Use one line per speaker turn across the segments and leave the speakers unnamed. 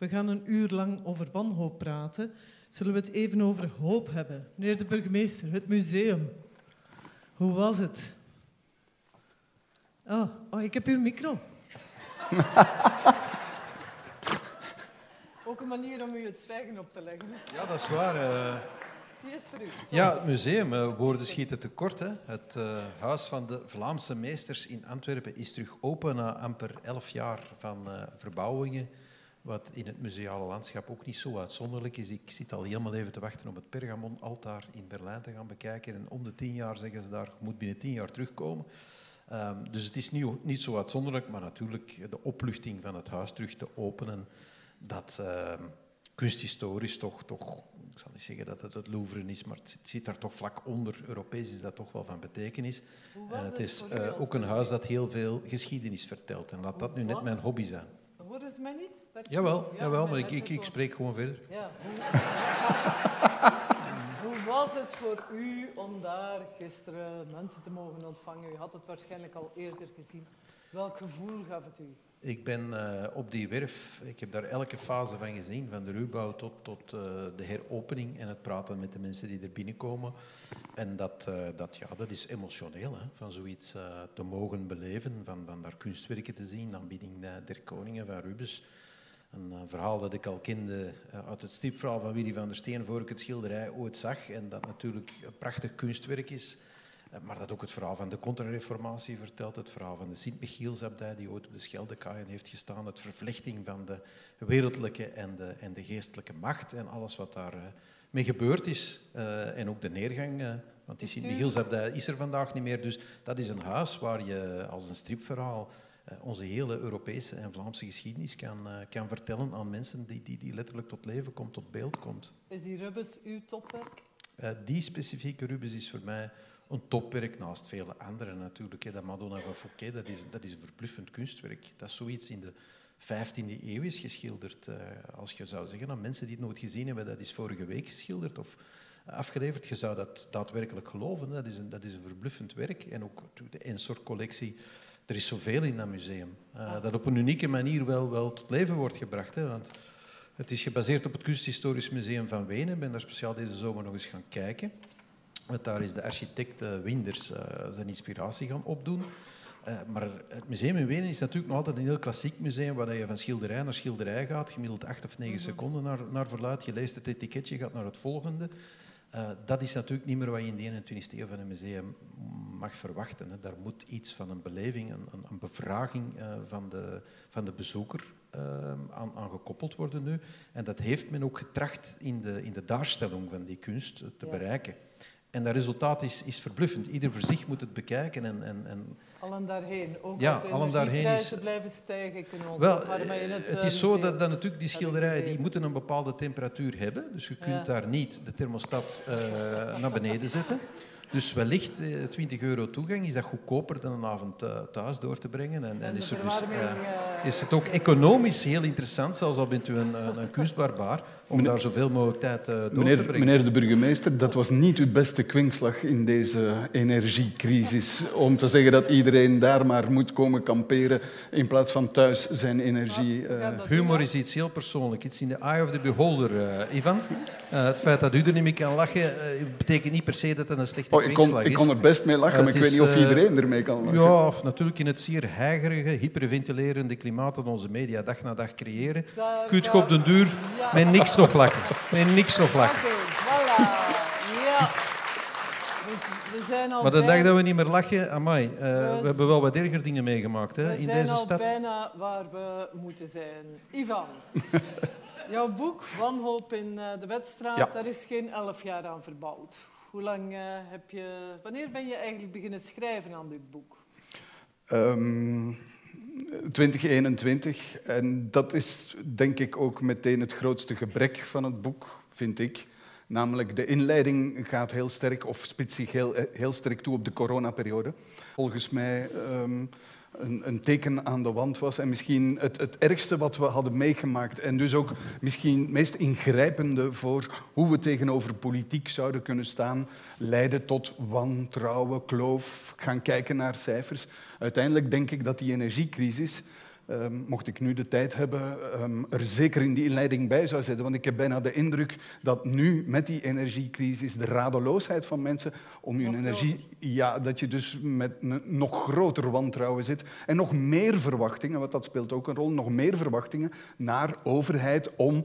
We gaan een uur lang over wanhoop praten. Zullen we het even over hoop hebben? Meneer de burgemeester, het museum. Hoe was het? Oh, oh ik heb uw micro. Ook een manier om u het zwijgen op te leggen.
Ja, dat is waar. Uh...
Die is voor u.
Ja, het museum. Uh, woorden schieten tekort. Hè. Het uh, Huis van de Vlaamse Meesters in Antwerpen is terug open na amper elf jaar van verbouwingen. Wat in het museale landschap ook niet zo uitzonderlijk is. Ik zit al helemaal even te wachten om het Pergamon-altaar in Berlijn te gaan bekijken. En om de tien jaar zeggen ze daar, moet binnen tien jaar terugkomen. Um, dus het is niet, niet zo uitzonderlijk, maar natuurlijk de opluchting van het huis terug te openen, dat uh, kunsthistorisch toch, toch, ik zal niet zeggen dat het het Louvre is, maar het zit daar toch vlak onder. Europees is dat toch wel van betekenis. En het is uh, ook een huis dat heel veel geschiedenis vertelt. En laat dat nu net mijn hobby zijn.
Hoorden ze mij niet?
Jawel, jawel maar ik, ik, ik spreek gewoon verder.
Ja. Hoe was het voor u om daar gisteren mensen te mogen ontvangen? U had het waarschijnlijk al eerder gezien. Welk gevoel gaf het u?
Ik ben uh, op die werf, ik heb daar elke fase van gezien, van de ruwbouw tot, tot uh, de heropening en het praten met de mensen die er binnenkomen. En dat, uh, dat, ja, dat is emotioneel, hè, van zoiets te mogen beleven, van, van daar kunstwerken te zien, aanbieding der koningen van Rubens. Een verhaal dat ik al kende uit het stripverhaal van Willy van der Steen voor ik het schilderij ooit zag. En dat natuurlijk een prachtig kunstwerk is. Eh, maar dat ook het verhaal van de contra-reformatie vertelt, het verhaal van de Sint-Michielsabdij die ooit op de Scheldekaaien heeft gestaan, het vervlechting van de wereldlijke en de, en de geestelijke macht en alles wat daar uh, mee gebeurd is. Uh, en ook de neergang, uh, want die Sint-Michielsabdij is er vandaag niet meer. Dus dat is een huis waar je als een stripverhaal onze hele Europese en Vlaamse geschiedenis kan, kan vertellen aan mensen die, die, die letterlijk tot leven komt, tot beeld komt.
Is die Rubens uw topwerk?
die specifieke Rubens is voor mij een topwerk naast vele andere natuurlijk. Dat Madonna van Fouquet, dat is, dat is een verbluffend kunstwerk. Dat is zoiets in de 15e eeuw is geschilderd. Als je zou zeggen aan mensen die het nooit gezien hebben, dat is vorige week geschilderd of afgeleverd. Je zou dat daadwerkelijk geloven. Dat is een, dat is een verbluffend werk. En ook de Ensor-collectie. Er is zoveel in dat museum. Uh, dat op een unieke manier wel, wel tot leven wordt gebracht. Hè, want het is gebaseerd op het Kunsthistorisch Museum van Wenen. Ik ben daar speciaal deze zomer nog eens gaan kijken. Want daar is de architect eh, Winders eh, zijn inspiratie gaan opdoen. Uh, maar het museum in Wenen is natuurlijk nog altijd een heel klassiek museum waar je van schilderij naar schilderij gaat, gemiddeld acht of negen mhm. seconden naar, naar verluid. Je leest het etiketje, gaat naar het volgende. Uh, dat is natuurlijk niet meer wat je in de 21e eeuw van een museum mag verwachten. Hè. Daar moet iets van een beleving, een, een bevraging uh, van, de, van de bezoeker aan, aan, gekoppeld worden nu. En dat heeft men ook getracht in de, in de daarstelling van die kunst te ja. bereiken. En dat resultaat is, is verbluffend. Ieder voor zich moet het bekijken. En, en, en
allen daarheen. Ook
ja,
als
allen daarheen is,
blijven stijgen, kunnen ons
wel, het, het is zo dat, dat natuurlijk die schilderijen die moeten een bepaalde temperatuur hebben. Dus je kunt daar niet de thermostat uh, naar beneden zetten. Dus wellicht 20 eh, euro toegang is dat goedkoper dan een avond eh, thuis door te brengen. En, en is, er dus, is het ook economisch heel interessant, zelfs al bent u een, een kunstbarbaar, om meneer, daar zoveel mogelijk tijd door
meneer,
te brengen.
Meneer de burgemeester, dat was niet uw beste kwinkslag in deze energiecrisis. Om te zeggen dat iedereen daar maar moet komen kamperen in plaats van thuis zijn energie... Uh...
Humor is iets heel persoonlijks. Iets in the eye of the beholder, uh, Ivan. Uh, het feit dat u er niet mee kan lachen, betekent niet per se dat het een slechte
oh, ik kon, ik kon er best mee lachen, maar ik weet niet of iedereen ermee kan lachen.
Ja, of natuurlijk in het zeer heigerige, hyperventilerende klimaat dat onze media dag na dag creëren, kun je op den duur met niks nog lachen. Met niks nog lachen.
Oké, voilà. Ja. We, zijn al
maar de dag dat we niet meer lachen, amai, uh, we, we hebben wel wat erger dingen meegemaakt hè, in deze stad.
We zijn al bijna waar we moeten zijn. Ivan, jouw boek Wanhoop in uh, de Wetstraat, ja. daar is geen elf jaar aan verbouwd. Hoe lang uh, heb je... Wanneer ben je eigenlijk beginnen schrijven aan dit boek?
Um, 2021. En dat is denk ik ook meteen het grootste gebrek van het boek, vind ik. Namelijk de inleiding gaat heel sterk, of spitst zich heel, heel sterk toe op de coronaperiode. Volgens mij um, een, een, teken aan de wand was. En misschien het, het, ergste wat we hadden meegemaakt. En dus ook misschien het meest ingrijpende voor hoe we tegenover politiek zouden kunnen staan. Leiden tot wantrouwen, kloof, gaan kijken naar cijfers. Uiteindelijk denk ik dat die energiecrisis ehm, mocht ik nu de tijd hebben, um, er zeker in die inleiding bij zou zetten. Want ik heb bijna de indruk dat nu met die energiecrisis de radeloosheid van mensen om hun energie... Ja, dat je dus met een nog groter wantrouwen zit en nog meer verwachtingen, want dat speelt ook een rol, nog meer verwachtingen naar overheid om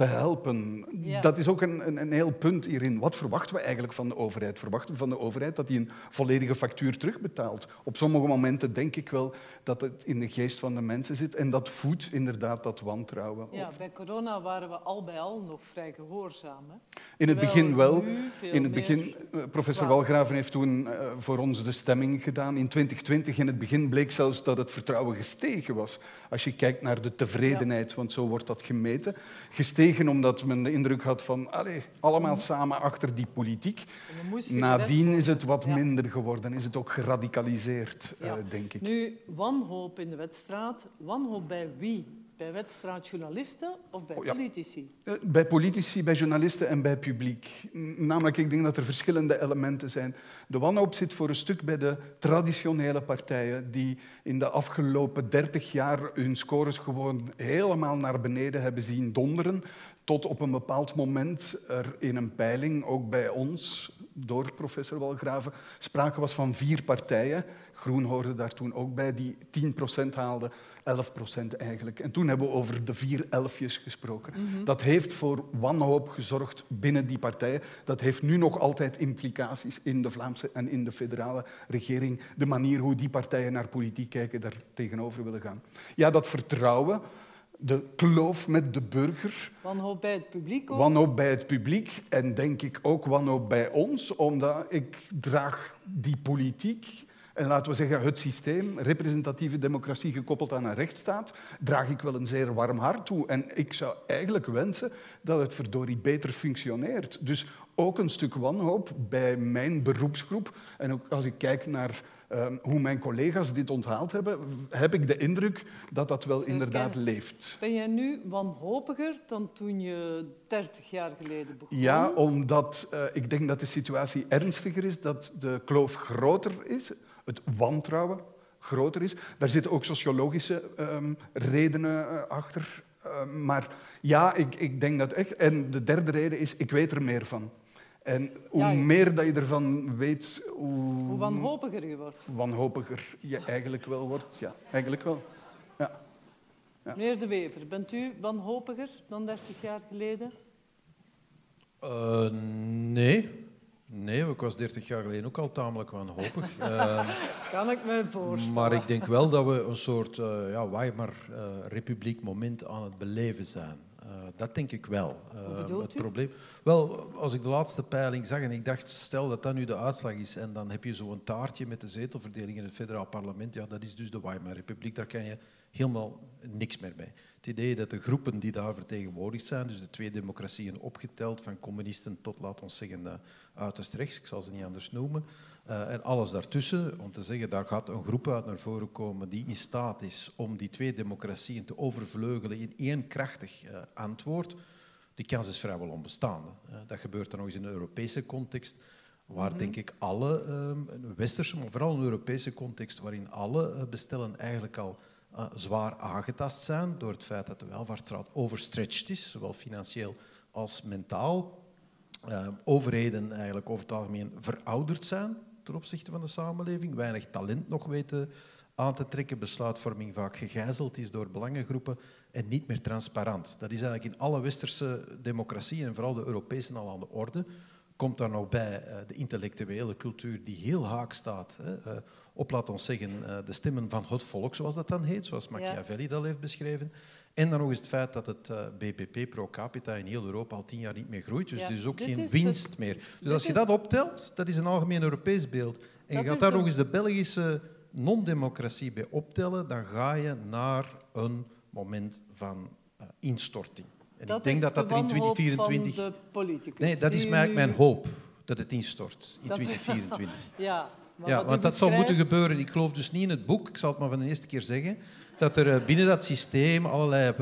te helpen. Dat is ook een, een, een, heel punt hierin. Wat verwachten we eigenlijk van de overheid? Verwachten we van de overheid dat die een volledige factuur terugbetaalt? Op sommige momenten denk ik wel dat het in de geest van de mensen zit en dat voedt inderdaad dat wantrouwen.
Ja, bij corona waren we al bij al nog vrij gehoorzaam. Hè?
In het begin wel. In het begin, eh, professor Walgraven heeft toen uh, voor ons de stemming gedaan. In 2020, in het begin bleek zelfs dat het vertrouwen gestegen was. Als je kijkt naar de tevredenheid, want zo wordt dat gemeten. Gestegen omdat men de indruk had van allez, allemaal samen achter die politiek. Nadien is het wat minder geworden, is het ook geradicaliseerd, uh, denk ik.
Nu, wanhoop in de wedstrijd. Wanhoop bij wie? Bij wedstrijdjournalisten of bij oh, politici?
Eh, bij politici, bij journalisten en bij publiek. Namelijk, ik denk dat er verschillende elementen zijn. De wanhoop zit voor een stuk bij de traditionele partijen die in de afgelopen dertig jaar hun scores gewoon helemaal naar beneden hebben zien donderen. Tot op een bepaald moment er in een peiling, ook bij ons, door professor Walgraven, sprake was van vier partijen Groen hoorde daar toen ook bij, die 10% haalde, 11% eigenlijk. En toen hebben we over de vier elfjes gesproken. Mhm. Dat heeft voor wanhoop gezorgd binnen die partijen. Dat heeft nu nog altijd implicaties in de Vlaamse en in de federale regering. De manier hoe die partijen naar politiek kijken, daar tegenover willen gaan. Ja, dat vertrouwen, de kloof met de burger.
Wanhoop bij het publiek ook?
Wanhoop bij het publiek en denk ik ook wanhoop bij ons, omdat ik draag die politiek en laten we zeggen het systeem, representatieve democratie gekoppeld aan een rechtsstaat, draag ik wel een zeer warm hart toe. En ik zou eigenlijk wensen dat het verdorie beter functioneert. Dus ook een stuk wanhoop bij mijn beroepsgroep. En ook als ik kijk naar ehm, hoe mijn collega's dit onthaald hebben, heb ik de indruk dat dat wel inderdaad leeft.
Ben jij nu wanhopiger dan toen je 30 jaar geleden begon?
Ja, omdat uh, ik denk dat de situatie ernstiger is, dat de kloof groter is het wantrouwen groter is. Daar zitten ook sociologische um, redenen uh, achter. Uh, maar ja, ik, ik denk dat echt. En de derde reden is, ik weet er meer van. En hoe ja, meer dat je ervan weet, hoe...
Hoe wanhopiger je wordt.
Wanhopiger je eigenlijk wel wordt, ja. Eigenlijk wel. Ja.
ja. Meneer De Wever, bent u wanhopiger dan 30 jaar geleden?
Uh, nee. Nee, ik was 30 jaar geleden ook al tamelijk wanhopig. uh,
kan ik me voorstellen.
Maar ik denk wel dat we een soort uh, ja, Weimar-republiek uh, moment aan het beleven zijn. Eh, dat denk ik wel.
Hoe het
probleem. Wel, als ik de laatste peiling zag en ik dacht, stel dat dat nu de uitslag is en dan heb je zo'n taartje met de zetelverdeling in het federaal parlement, ja, dat is dus de Weimar-republiek. Daar kan je helemaal niks meer mee. Het idee dat de groepen die daar vertegenwoordigd zijn, dus de twee democratieën opgeteld, van communisten tot, laat ons zeggen, uh, uiterst rechts, ik zal ze niet anders noemen, uh, en alles daartussen, om te zeggen, daar gaat een groep uit naar voren komen die in staat is om die twee democratieën te overvleugelen in één krachtig uh, antwoord, die kans is vrijwel onbestaande. dat gebeurt dan nog eens in een Europese context, waar mm -hmm. denk ik alle, een westerse, maar vooral een Europese context, waarin alle bestellen eigenlijk al uh, zwaar aangetast zijn door het feit dat de welvaartsstaat overstretched is, zowel financieel als mentaal. Uh, overheden eigenlijk over het algemeen verouderd zijn ten opzichte van de samenleving, weinig talent nog weten aan te trekken, besluitvorming vaak gegijzeld is door belangengroepen en niet meer transparant. Dat is eigenlijk in alle westerse democratieën en vooral de Europese al aan de orde. Komt daar nog bij uh, de intellectuele cultuur die heel haak staat hè, op, laat ons zeggen, uh, de stemmen van het volk, zoals dat dan heet, zoals Machiavelli dat heeft beschreven. En dan nog eens het feit dat het uh, BBP pro capita in heel Europa al tien jaar niet meer groeit. Dus ja, er is ook geen winst het, meer. Dus als je dat optelt, dat is een algemeen Europees beeld. En je gaat daar de... nog eens de Belgische non-democratie bij optellen, dan ga je naar een moment van uh, instorting. En
dat
ik denk dat dat er in 2024.
Van de politicus,
nee, dat is mijn, mijn hoop dat het instort in dat... 2024.
ja,
ja, want dat zal moeten gebeuren. Ik geloof dus niet in het boek, ik zal het maar van de eerste keer zeggen, dat er eh, binnen dat systeem allerlei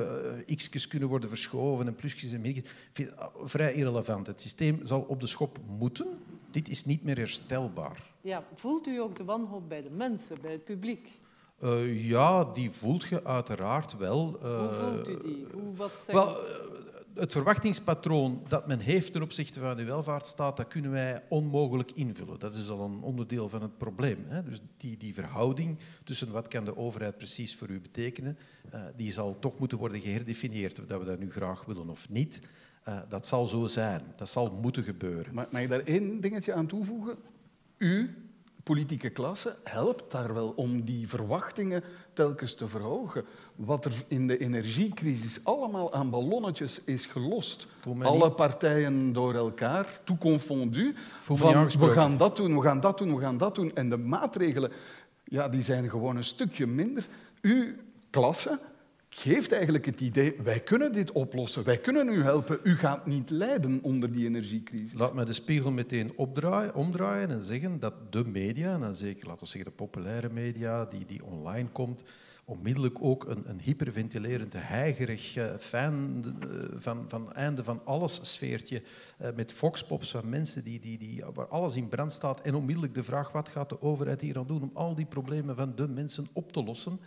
uh, x'jes kunnen worden verschoven en plusjes en het vrij irrelevant. Het systeem zal op de schop moeten. Dit is niet meer herstelbaar.
Ja, voelt u ook de wanhoop bij de mensen, bij het publiek?
ja, die voelt je uiteraard wel.
Hoe voelt u die? Hoe, wat
wel, het verwachtingspatroon dat men heeft ten opzichte van de welvaartsstaat, dat kunnen wij onmogelijk invullen. Dat is al een onderdeel van het probleem. Hè? Dus die, die verhouding tussen wat kan de overheid precies voor u betekenen, uh, die zal toch moeten worden geherdefinieerd, of dat we dat nu graag willen of niet. Uh, dat zal zo zijn. Dat zal moeten gebeuren.
Maar mag je daar één dingetje aan toevoegen? U politieke klasse helpt daar wel om die verwachtingen telkens te verhogen. Wat er in de energiecrisis allemaal aan ballonnetjes is gelost. Alle partijen door elkaar, tout confondu. Van, we gaan dat doen, we gaan dat doen, we gaan dat doen. En de maatregelen ja, die zijn gewoon een stukje minder. Uw klasse geeft eigenlijk het idee, wij kunnen dit oplossen, wij kunnen u helpen, u gaat niet lijden onder die energiecrisis.
Laat me de spiegel meteen opdraaien, omdraaien en zeggen dat de media, en dan zeker laten we zeggen de populaire media die, die online komt, onmiddellijk ook een, een hyperventilerend, heigerig, uh, fan uh, van, van einde van alles sfeertje, uh, met foxpops van mensen die, die, die, waar alles in brand staat en onmiddellijk de vraag wat gaat de overheid hier aan doen om al die problemen van de mensen op te lossen.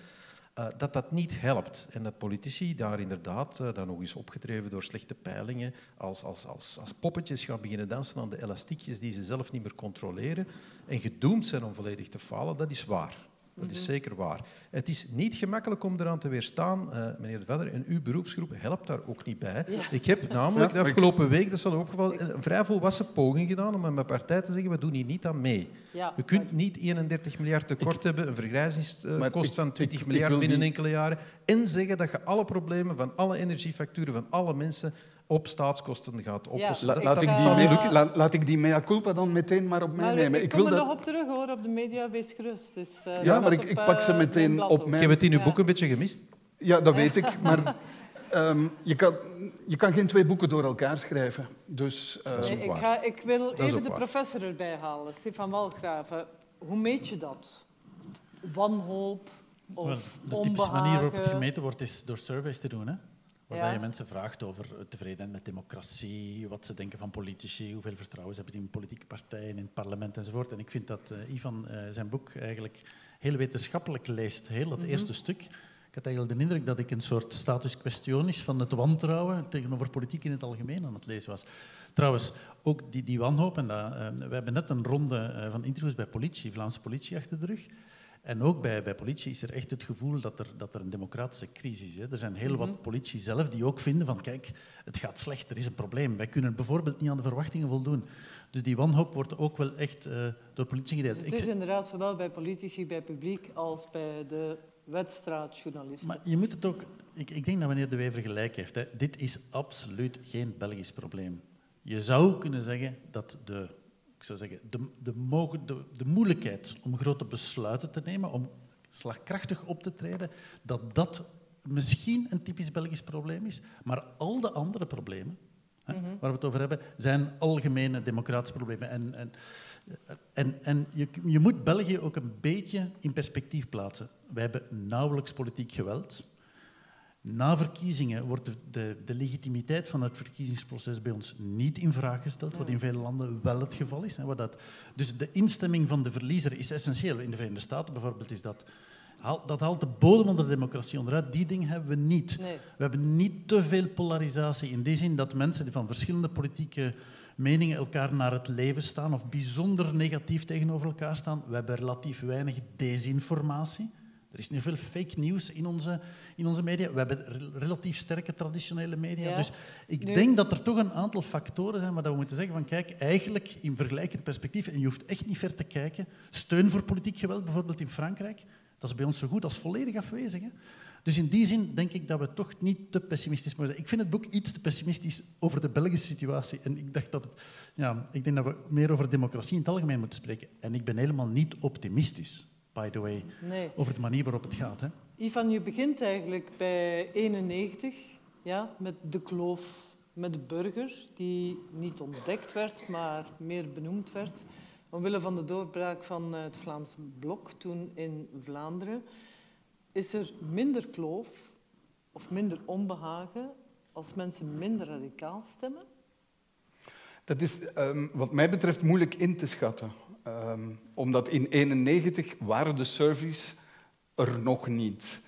Uh, dat dat niet helpt. En dat politici daar inderdaad, uh, dan nog eens opgedreven door slechte peilingen, als, als, als, als poppetjes gaan beginnen dansen aan de elastiekjes die ze zelf niet meer controleren en gedoemd zijn om volledig te falen, dat is waar. Dat is mhm. zeker waar. Het is niet gemakkelijk om eraan te weerstaan, uh, meneer De Vedder, en uw beroepsgroep helpt daar ook niet bij. Ik heb namelijk de afgelopen week, dat is al opgevallen, een vrij volwassen poging gedaan om aan mijn partij te zeggen, we doen hier niet aan mee. Ja, je kunt niet 31 miljard tekort hebben, een vergrijzingskost van 20 miljard binnen enkele jaren, en zeggen dat je alle problemen van alle energiefacturen van alle mensen op staatskosten gaat oplossen.
Ja, laat, ik die, laat, laat, ik die mea culpa dan meteen maar op mij nemen.
Ik, ik wil er dat... nog op terug hoor, op de media, wees gerust. Dus,
uh, ja, maar ik, ik, pak ze eh, meteen op mij.
Ik heb het in uw boek een beetje gemist.
Ja, dat weet ik, maar um, je, kan, je kan geen twee boeken door elkaar schrijven. Dus,
uh, nee, ik, ga, ik wil even de professor erbij halen, Stefan Walgraven. Hoe meet je dat? Wanhoop of
De typische manier waarop het gemeten wordt, is door surveys te doen. Hè? Waarbij je mensen vraagt over tevredenheid met democratie, wat ze denken van politici, hoeveel vertrouwen ze hebben in politieke partijen, in het parlement enzovoort. En ik vind dat uh, Ivan uh, zijn boek eigenlijk heel wetenschappelijk leest, heel het mhm. eerste stuk. Ik had eigenlijk de indruk dat ik een soort status questionis van het wantrouwen tegenover politiek in het algemeen aan het lezen was. Trouwens, ook die, die wanhoop, en dat, uh, we hebben net een ronde van interviews bij politie, Vlaamse politie, achter de rug. En ook bij, bij politie is er echt het gevoel dat er, dat er een democratische crisis is. Er zijn heel wat mhm. politie zelf die ook vinden van kijk, het gaat slecht, er is een probleem. Wij kunnen bijvoorbeeld niet aan de verwachtingen voldoen. Dus die wanhoop wordt ook wel echt uh, door politie gedeeld.
Dus het is inderdaad zowel bij politici, bij publiek, als bij de wedstraatjournalisten.
Maar je moet het ook... Ik, ik denk dat meneer De Wever gelijk heeft. Hè. Dit is absoluut geen Belgisch probleem. Je zou kunnen zeggen dat de ik zou zeggen, de, de, de, de moeilijkheid om grote besluiten te nemen, om slagkrachtig op te treden, dat dat misschien een typisch Belgisch probleem is, maar al de andere problemen hè, mhm. waar we het over hebben, zijn algemene democratische problemen. En, en, en, en je, je moet België ook een beetje in perspectief plaatsen. Wij hebben nauwelijks politiek geweld. Na verkiezingen wordt de, de, de, legitimiteit van het verkiezingsproces bij ons niet in vraag gesteld, wat in vele landen wel het geval is. Hè, dat, dus de instemming van de verliezer is essentieel. In de Verenigde Staten bijvoorbeeld is dat... Dat haalt de bodem onder de democratie onderuit. Die dingen hebben we niet. We hebben niet te veel polarisatie in die zin dat mensen die van verschillende politieke meningen elkaar naar het leven staan of bijzonder negatief tegenover elkaar staan. We hebben relatief weinig desinformatie. Er is nu veel fake news in onze, in onze media. We hebben relatief sterke traditionele media. Dus ik denk dat er toch een aantal factoren zijn waar we moeten zeggen van kijk, eigenlijk in vergelijkend perspectief, en je hoeft echt niet ver te kijken, steun voor politiek geweld, bijvoorbeeld in Frankrijk, dat is bij ons zo goed als volledig afwezig. Hè? Dus in die zin denk ik dat we toch niet te pessimistisch moeten zijn. Ik vind het boek iets te pessimistisch over de Belgische situatie. En ik, dacht dat het, ja, ik denk dat we meer over democratie in het algemeen moeten spreken. En ik ben helemaal niet optimistisch by the way, over de manier waarop het gaat. Hè?
Ivan, je begint eigenlijk bij 91, ja, met de kloof met de burger, die niet ontdekt werd, maar meer benoemd werd, omwille van de doorbraak van het Vlaams blok toen in Vlaanderen. Is er minder kloof of minder onbehagen als mensen minder radicaal stemmen?
Dat is um, wat mij betreft moeilijk in te schatten. Um, omdat in 1991 waren de surveys er nog niet.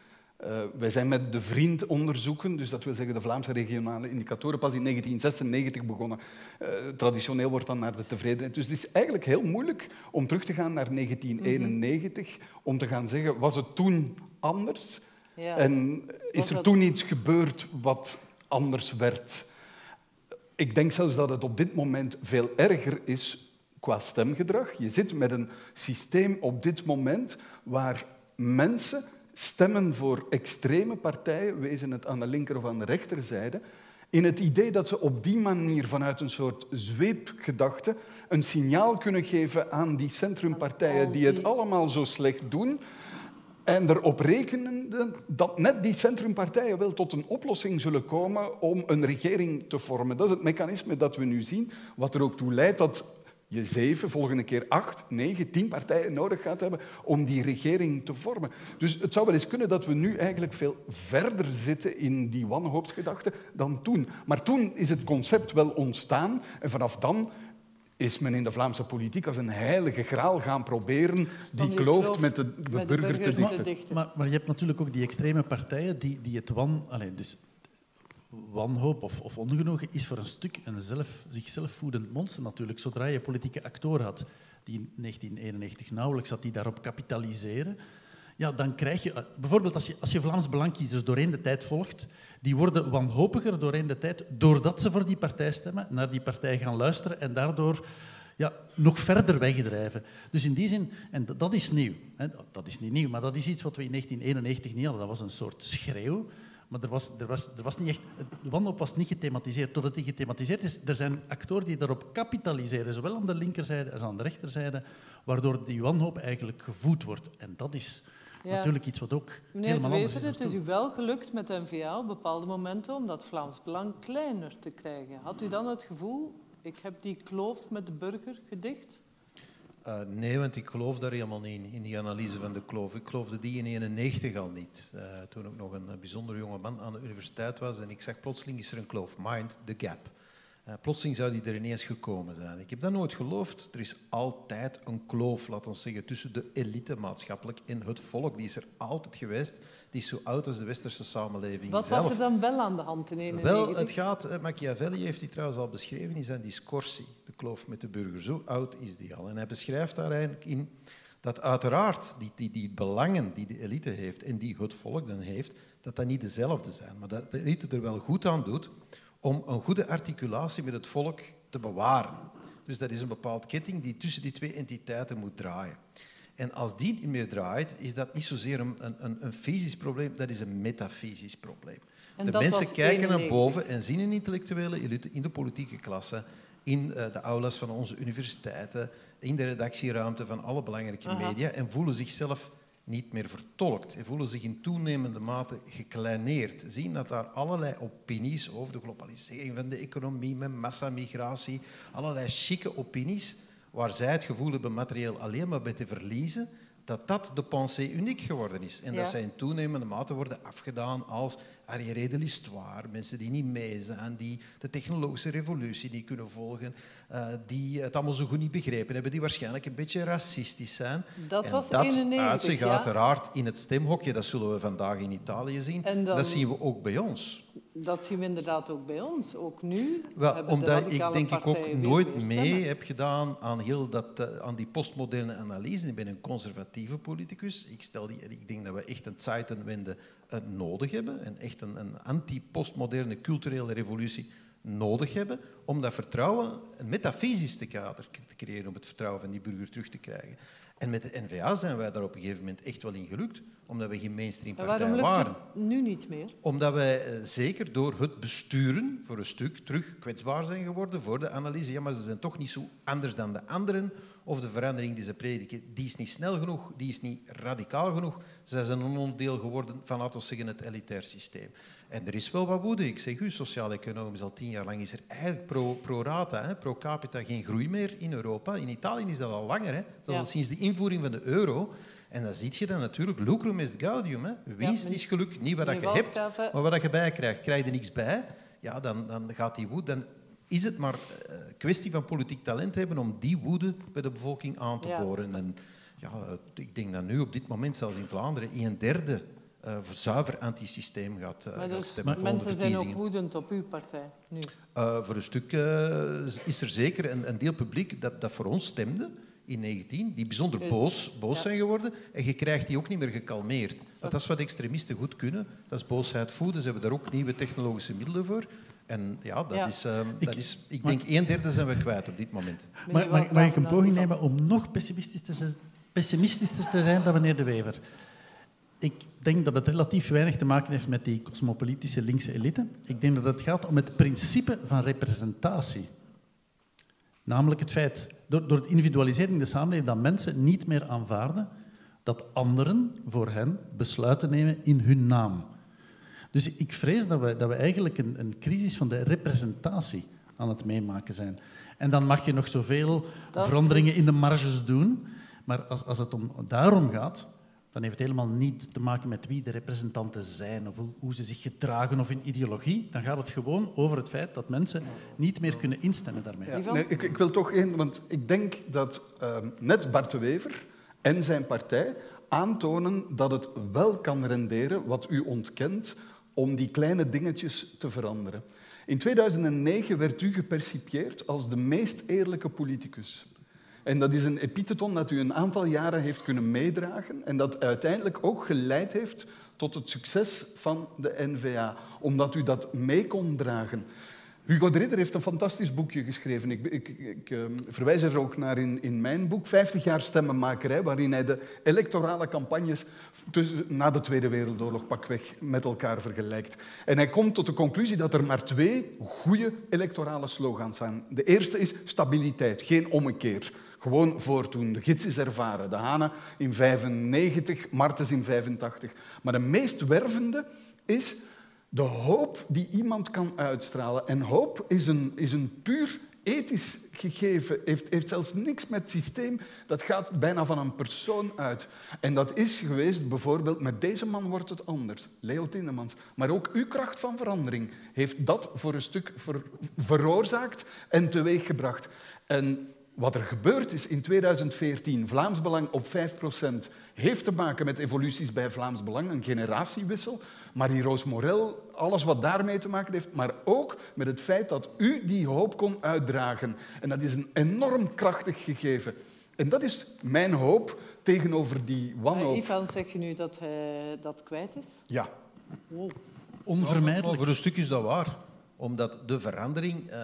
Uh, wij zijn met de Vriend onderzoeken, dus dat wil zeggen de Vlaamse regionale indicatoren, pas in 1996 begonnen. Uh, traditioneel wordt dan naar de tevredenheid. Dus het is eigenlijk heel moeilijk om terug te gaan naar 1991, om te gaan zeggen, was het toen anders? Ja. En is er toen iets gebeurd wat anders werd? Ik denk zelfs dat het op dit moment veel erger is qua stemgedrag. Je zit met een systeem op dit moment waar mensen stemmen voor extreme partijen, wezen het aan de linker of aan de rechterzijde, in het idee dat ze op die manier vanuit een soort zweepgedachte een signaal kunnen geven aan die centrumpartijen die het allemaal zo slecht doen en erop rekenen dat net die centrumpartijen wel tot een oplossing zullen komen om een regering te vormen. Dat is het mechanisme dat we nu zien, wat er ook toe leidt dat je zeven, volgende keer acht, negen, tien partijen nodig gaat hebben om die regering te vormen. Dus het zou wel eens kunnen dat we nu eigenlijk veel verder zitten in die wanhoopsgedachte dan toen. Maar toen is het concept wel ontstaan en vanaf dan is men in de Vlaamse politiek als een heilige graal gaan proberen die kloof met de, de burger, te dichten.
Maar, maar, je hebt natuurlijk ook die extreme partijen die, die het wan... Allez, dus wanhoop of, of ongenoegen is voor een stuk een zelf, zichzelf voedend monster natuurlijk. Zodra je politieke actoren had die in 1991 nauwelijks had die daarop kapitaliseren, ja, dan krijg je... Bijvoorbeeld als je, als je Vlaams Belangkiezers doorheen de tijd volgt, die worden wanhopiger doorheen de tijd doordat ze voor die partij stemmen, naar die partij gaan luisteren en daardoor ja, nog verder weggedrijven. Dus in die zin, en dat is nieuw. Hè, dat is niet nieuw, maar dat is iets wat we in 1991 niet hadden. Dat was een soort schreeuw. Maar er was, er was, er was niet echt, de wanhoop was niet gethematiseerd. Totdat die gethematiseerd is, er zijn actoren die daarop kapitaliseren, zowel aan de linkerzijde als aan de rechterzijde, waardoor die wanhoop eigenlijk gevoed wordt. En dat is natuurlijk iets wat ook
Meneer
helemaal anders
is. Het is u wel gelukt met de NVA op bepaalde momenten om dat Vlaams Belang kleiner te krijgen. Had u dan het gevoel, ik heb die kloof met de burger gedicht?
Uh, nee, want ik geloof daar helemaal niet in, in die analyse van de kloof. Ik geloofde die in 1991 al niet. Uh, toen ik nog een bijzonder jonge man aan de universiteit was en ik zag plotseling is er een kloof. Mind the gap. Uh, plotseling zou die er ineens gekomen zijn. Ik heb dat nooit geloofd. Er is altijd een kloof, laten we zeggen, tussen de elite maatschappelijk en het volk. Die is er altijd geweest. Die is zo oud als de westerse samenleving
Wat
zelf.
was er dan wel aan de hand in 1991?
Wel, het gaat, Machiavelli heeft die trouwens al beschreven in zijn discorsie, de kloof met de burger. Zo oud is die al. En hij beschrijft daar eigenlijk in dat uiteraard die, die, die belangen die de elite heeft en die het volk dan heeft, dat dat niet dezelfde zijn. Maar dat de elite er wel goed aan doet om een goede articulatie met het volk te bewaren. Dus dat is een bepaald ketting die tussen die twee entiteiten moet draaien. En als die niet meer draait, is dat niet zozeer een, een, een fysisch probleem, dat is een metafysisch probleem. de mensen kijken naar boven en zien een intellectuele elite in de politieke klasse, in uh, de aulas van onze universiteiten, in de redactieruimte van alle belangrijke media en voelen zichzelf niet meer vertolkt en voelen zich in toenemende mate gekleineerd. Zien dat daar allerlei opinies over de globalisering van de economie, met massamigratie, allerlei chique opinies waar zij het gevoel hebben materieel alleen maar bij te verliezen, dat dat de pensée uniek geworden is. En dat zij in toenemende mate worden afgedaan als arriéré de l'histoire, mensen die niet mee zijn, die de technologische revolutie niet kunnen volgen, uh, die het allemaal zo goed niet begrepen hebben, die waarschijnlijk een beetje racistisch zijn.
Dat
en
was
dat
91,
uit zich uiteraard in het stemhokje, dat zullen we vandaag in Italië zien, dan, dat zien we ook bij ons.
Dat zien we inderdaad ook bij ons, ook nu.
Wel, omdat ik denk ik ook nooit mee heb gedaan aan, heel dat, uh, aan die postmoderne analyse. Ik ben een conservatieve politicus. Ik, stel die, ik denk dat we echt een Zeitenwende nodig hebben. En echt een, een anti-postmoderne culturele revolutie nodig hebben om dat vertrouwen, een metafysisch te kader te creëren om het vertrouwen van die burger terug te krijgen. En met de NVA zijn wij daar op een gegeven moment echt wel in gelukt, omdat we geen mainstream partij waren.
Waarom lukt het nu niet meer?
Omdat wij eh, zeker door het besturen voor een stuk terug kwetsbaar zijn geworden voor de analyse. Ja, maar ze zijn toch niet zo anders dan de anderen. Of de verandering die ze prediken, die is niet snel genoeg, die is niet radicaal genoeg. Ze zijn een onderdeel geworden van, laten we zeggen, het elitair systeem. En er is wel wat woede. Ik zeg u, sociaal-economisch al tien jaar lang is er eigenlijk pro, pro rata, hè, pro capita, geen groei meer in Europa. In Italië is dat al langer, hè. Dat al sinds de invoering van de euro. En dan zie je dan natuurlijk, lucrum est gaudium. Hè. Winst is geluk, niet wat je hebt, maar wat je bij krijgt. Krijg je niks bij, ja, dan, dan gaat die woede... Dan is het maar een eh, kwestie van politiek talent hebben om die woede bij de bevolking aan te boren. En ja, ik denk dat nu op dit moment zelfs in Vlaanderen een derde uh, zuiver antisysteem gaat, uh,
maar
dus
gaat
stemmen.
Mensen zijn ook woedend op uw partij nu?
Uh, voor een stuk is er zeker een, een, deel publiek dat, dat voor ons stemde in 19, die bijzonder dus, boos, boos zijn geworden. En je krijgt die ook niet meer gekalmeerd. Want dat is wat extremisten goed kunnen. Dat is boosheid voeden. Ze hebben daar ook nieuwe technologische middelen voor. En ja, dat, Is, uh, ik, dat is... Ik denk een derde zijn we kwijt op dit moment.
Maar, mag, mag ik een poging nemen om nog pessimistischer, pessimistischer te zijn dan meneer De Wever? Ik denk dat het relatief weinig te maken heeft met die cosmopolitische linkse elite. Ik denk dat het gaat om het principe van representatie. Namelijk het feit, door, door het individualisering in de samenleving, dat mensen niet meer aanvaarden dat anderen voor hen besluiten nemen in hun naam. Dus ik vrees dat we, dat we eigenlijk een, een crisis van de representatie aan het meemaken zijn. En dan mag je nog zoveel veranderingen in de marges doen, maar als, als het om, daarom gaat, dan heeft het helemaal niet te maken met wie de representanten zijn of hoe, ze zich gedragen of in ideologie. Dan gaat het gewoon over het feit dat mensen niet meer kunnen instemmen daarmee.
Ja, nee, ik, ik, wil toch één, want ik denk dat ehm, net Bart de Wever en zijn partij aantonen dat het wel kan renderen wat u ontkent om die kleine dingetjes te veranderen. In 2009 werd u gepercipieerd als de meest eerlijke politicus. En dat is een epitheton dat u een aantal jaren heeft kunnen meedragen en dat uiteindelijk ook geleid heeft tot het succes van de NVA, omdat u dat mee kon dragen. Hugo de Ridder heeft een fantastisch boekje geschreven. Ik, ik, ik uh, verwijs er ook naar in, in, mijn boek, 50 jaar stemmenmakerij, waarin hij de electorale campagnes tussen, na de Tweede Wereldoorlog pakweg met elkaar vergelijkt. En hij komt tot de conclusie dat er maar twee goede electorale slogans zijn. De eerste is stabiliteit, geen ommekeer. Gewoon voortdoen. De gids is ervaren. De Hane in 95, Martens in 85. Maar de meest wervende is de hoop die iemand kan uitstralen. En hoop is een, is een puur ethisch gegeven, heeft, heeft zelfs niks met systeem, dat gaat bijna van een persoon uit. En dat is geweest bijvoorbeeld, met deze man wordt het anders, Leo Tindemans. Maar ook uw kracht van verandering heeft dat voor een stuk veroorzaakt en teweeggebracht. En wat er gebeurd is in 2014, Vlaams Belang op 5%, heeft te maken met evoluties bij Vlaams Belang, een generatiewissel. Marie-Roos Morel, alles wat daarmee te maken heeft, maar ook met het feit dat u die hoop kon uitdragen. En dat is een enorm krachtig gegeven. En dat is mijn hoop tegenover die wanhoop.
Ivan, zeg je nu dat hij dat kwijt is?
Ja.
Oh. Onvermijdelijk.
voor een stuk is dat waar. Omdat de verandering... Uh,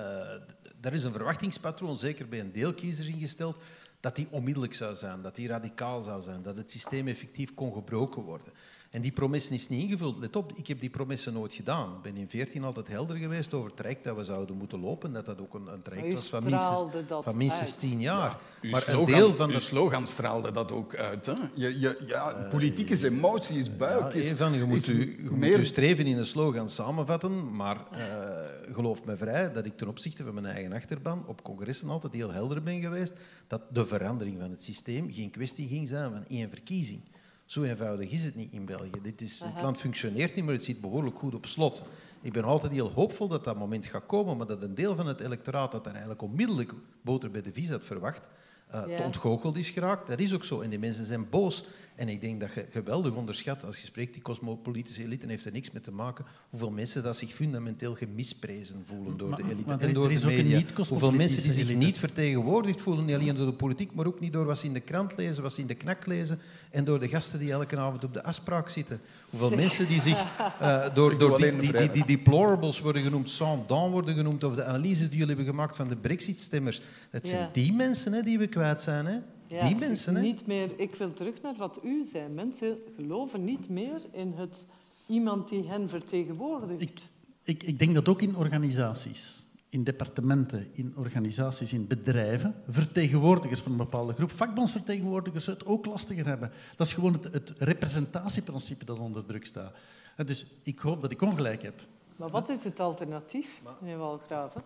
er is een verwachtingspatroon, zeker bij een deel kiezers ingesteld, dat die onmiddellijk zou zijn, dat die radicaal zou zijn, dat het systeem effectief kon gebroken worden. En die promesse is niet ingevuld. Let op, ik heb die promesse nooit gedaan. Ik ben in 14 altijd helder geweest over het traject dat we zouden moeten lopen. Dat dat ook een, een traject was van minstens, van minstens 10 jaar.
maar slogan, een deel van de slogan straalde dat ook uit. Hè? Je, je, ja, politiek is emotie, is buik. Ja, is,
van, je moet, u, je meer... moet streven in een slogan samenvatten. Maar uh, geloof me vrij dat ik ten opzichte van mijn eigen achterban op congressen altijd heel helder ben geweest dat de verandering van het systeem geen kwestie ging zijn van één verkiezing. Zo eenvoudig is het niet in België. Dit is, het land functioneert niet, maar het zit behoorlijk goed op slot. Ik ben altijd heel hoopvol dat dat moment gaat komen, maar dat een deel van het electoraat dat er eigenlijk onmiddellijk boter bij de vis had verwacht, uh, ja. te ontgoocheld is geraakt. Dat is ook zo. En die mensen zijn boos. En ik denk dat je geweldig onderschat, als je spreekt, die cosmopolitische elite heeft er niks mee te maken, hoeveel mensen dat zich fundamenteel gemisprezen voelen door de elite en door de media. Hoeveel mensen die zich niet vertegenwoordigd voelen, niet alleen door de politiek, maar ook niet door wat ze in de krant lezen, wat ze in de knak lezen en door de gasten die elke avond op de afspraak zitten. Hoeveel mensen die zich uh, door, door die, die, die, die, deplorables worden genoemd, sans dents worden genoemd, of de analyses die jullie hebben gemaakt van de brexit-stemmers. Het zijn ja. die mensen hè, die we kwijt zijn. Hè?
Ja,
die mensen, hè?
Niet meer, ik wil terug naar wat u zei. Mensen geloven niet meer in het, iemand die hen vertegenwoordigt.
Ik, ik, ik denk dat ook in organisaties, in departementen, in organisaties, in bedrijven, vertegenwoordigers van een bepaalde groep, vakbondsvertegenwoordigers het ook lastiger hebben. Dat is gewoon het, het representatieprincipe dat onder druk staat. Dus ik hoop dat ik ongelijk heb.
Maar wat is het alternatief, meneer Walkraten?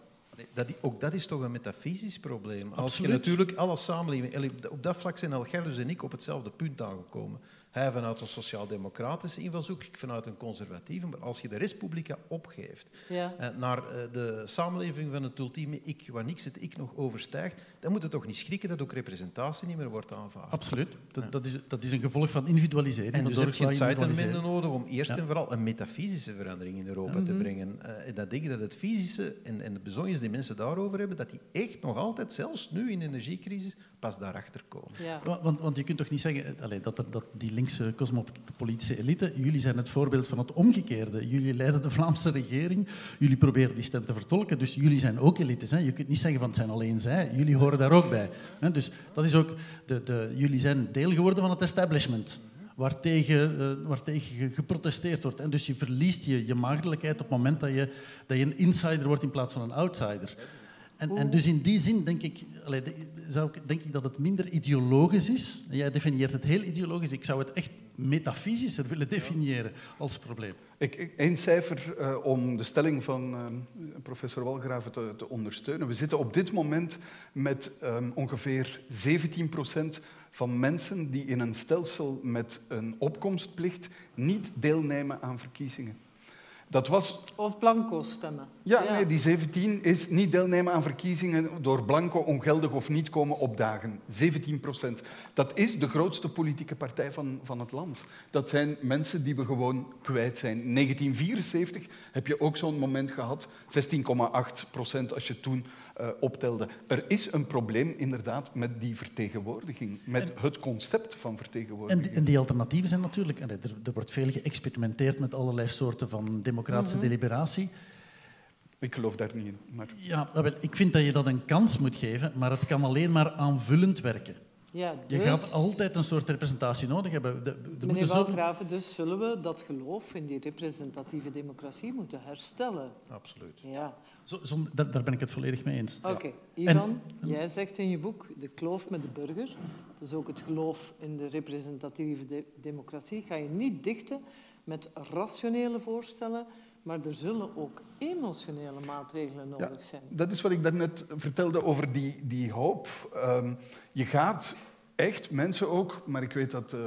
Dat, ook dat is toch een metafysisch probleem. Als je natuurlijk alle samenleving... Op dat vlak zijn Elgerdus en ik op hetzelfde punt aangekomen. Hij vanuit een sociaal-democratische invalshoek, ik vanuit een conservatieve. Maar als je de Respublica opgeeft
Ja.
eh, naar eh, de samenleving van het ultieme ik, waar niks het ik nog overstijgt, dan moet het toch niet schrikken dat ook representatie niet meer wordt aanvaard.
Absoluut. Dat, dat, is, dat is een gevolg van individualisering.
En
van
dus heb je
individualisering.
nodig om eerst
Ja.
en vooral een metafysische verandering in Europa te brengen. Eh, en dat denk ik dat het fysische en, en de bezonjes die mensen daarover hebben, dat die echt nog altijd, zelfs nu in de energiecrisis, pas daarachter komen.
Ja.
Want, want je kunt toch niet zeggen eh, allee, dat, er- dat die linkse cosmopolitische elite, jullie zijn het voorbeeld van het omgekeerde. Jullie leiden de Vlaamse regering, jullie proberen die stem te vertolken, dus jullie zijn ook elites. Hè. Je kunt niet zeggen van het zijn alleen zij, jullie horen daar ook bij. Dus dat is ook, de, de, jullie zijn deel geworden van het establishment. Waartegen, eh, waartegen ge- geprotesteerd wordt. En dus je verliest je, je maagdelijkheid op het moment dat je, dat je een insider wordt in plaats van een outsider. En, en dus in die zin denk ik, zou ik, denk ik dat het minder ideologisch is. Jij definieert het heel ideologisch. Ik zou het echt metafysischer willen definiëren als probleem.
Ik, één cijfer eh, om de stelling van eh, professor Walgraven te, te ondersteunen. We zitten op dit moment met ehm, ongeveer 17% van mensen die in een stelsel met een opkomstplicht niet deelnemen aan verkiezingen. Dat was
Of blanco stemmen.
ja, nee, die 17 is niet deelnemen aan verkiezingen door blanco ongeldig of niet komen opdagen. 17 procent. Dat is de grootste politieke partij van, van het land. Dat zijn mensen die we gewoon kwijt zijn. In 1974 heb je ook zo'n moment gehad. 16,8 procent als je toen eh, optelde. Er is een probleem inderdaad met die vertegenwoordiging. Met het concept van
En
vertegenwoordiging.
die, en die alternatieven zijn natuurlijk... er, er wordt veel geëxperimenteerd met allerlei soorten van democratische deliberatie.
Ik geloof daar niet in. Maar...
Ja, wel, ik vind dat je dat een kans moet geven, maar het kan alleen maar aanvullend werken.
Ja,
Je
dus,
gaat altijd een soort representatie nodig hebben. De, er
Meneer
zoveel...
Dus zullen we dat geloof in die representatieve democratie moeten herstellen?
Absoluut.
Ja.
Zo, zo- daar, daar ben ik het volledig mee eens.
Oké, Ivan, jij zegt in je boek de kloof met de burger, dus ook het geloof in de representatieve de- democratie, ga je niet dichten met rationele voorstellen, maar er zullen ook emotionele maatregelen
Ja,
nodig zijn.
dat is wat ik daarnet vertelde over die, die hoop. Ehm, je gaat echt mensen ook, maar ik weet dat eh,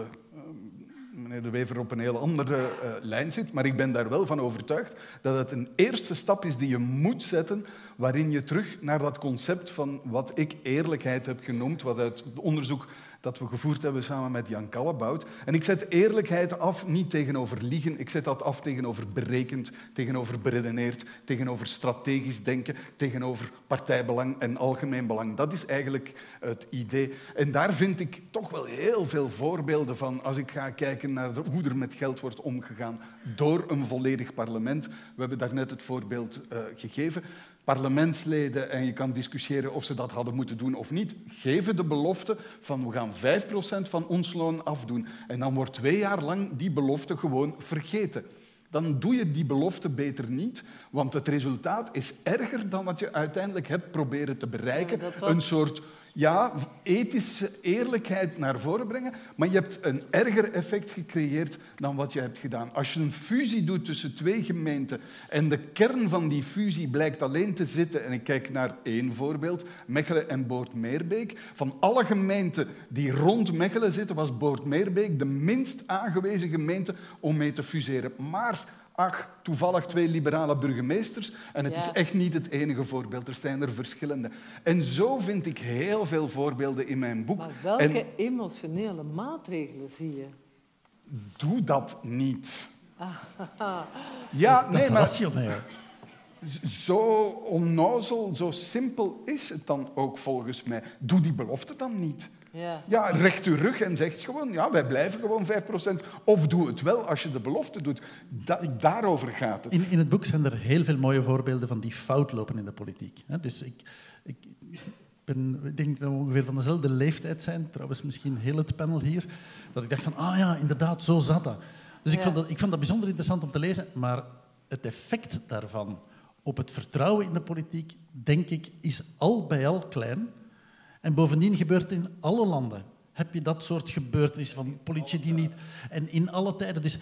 meneer De Wever op een heel andere eh, lijn zit, maar ik ben daar wel van overtuigd dat het een eerste stap is die je moet zetten, waarin je terug naar dat concept van wat ik eerlijkheid heb genoemd, wat uit onderzoek dat we gevoerd hebben samen met Jan Kallebout. En ik zet eerlijkheid af niet tegenover liegen, ik zet dat af tegenover berekend, tegenover beredeneerd, tegenover strategisch denken, tegenover partijbelang en algemeen belang. Dat is eigenlijk het idee. En daar vind ik toch wel heel veel voorbeelden van als ik ga kijken naar hoe er met geld wordt omgegaan door een volledig parlement. We hebben daarnet het voorbeeld eh, gegeven parlementsleden, en je kan discussiëren of ze dat hadden moeten doen of niet, geven de belofte van we gaan 5% van ons loon afdoen. En dan wordt twee jaar lang die belofte gewoon vergeten. Dan doe je die belofte beter niet, want het resultaat is erger dan wat je uiteindelijk hebt proberen te bereiken.
Ja, dat was-
Een soort ja, ethische eerlijkheid naar voren brengen, maar je hebt een erger effect gecreëerd dan wat je hebt gedaan. Als je een fusie doet tussen twee gemeenten en de kern van die fusie blijkt alleen te zitten, en ik kijk naar één voorbeeld, Mechelen en Boortmeerbeek. Van alle gemeenten die rond Mechelen zitten, was Boortmeerbeek de minst aangewezen gemeente om mee te fuseren. Maar Ach, toevallig twee liberale burgemeesters. En het
Ja.
is echt niet het enige voorbeeld. Er zijn er verschillende. En zo vind ik heel veel voorbeelden in mijn boek.
Maar welke
En
emotionele maatregelen zie je?
doe dat niet.
Ah,
Ja,
dat is, dat
nee,
is
maar
rationeel.
zo onnozel, zo simpel is het dan ook volgens mij. Doe die belofte dan niet.
Ja.
Ja, recht uw rug en zeg gewoon, ja, wij blijven gewoon 5%. Of doe het wel als je de belofte doet. Da- daarover gaat het.
In, in het boek zijn er heel veel mooie voorbeelden van die fout lopen in de politiek. hè. Dus ik, ik ben, ik denk dat we ongeveer van dezelfde leeftijd zijn, trouwens misschien heel het panel hier, dat ik dacht van, ah ja, inderdaad, zo zat dat. Dus ik, vond dat, ik vond dat bijzonder interessant om te lezen, maar het effect daarvan op het vertrouwen in de politiek, denk ik, is al bij al klein. En bovendien gebeurt in alle landen. Heb je dat soort gebeurtenissen van politie die niet... En in alle tijden. Dus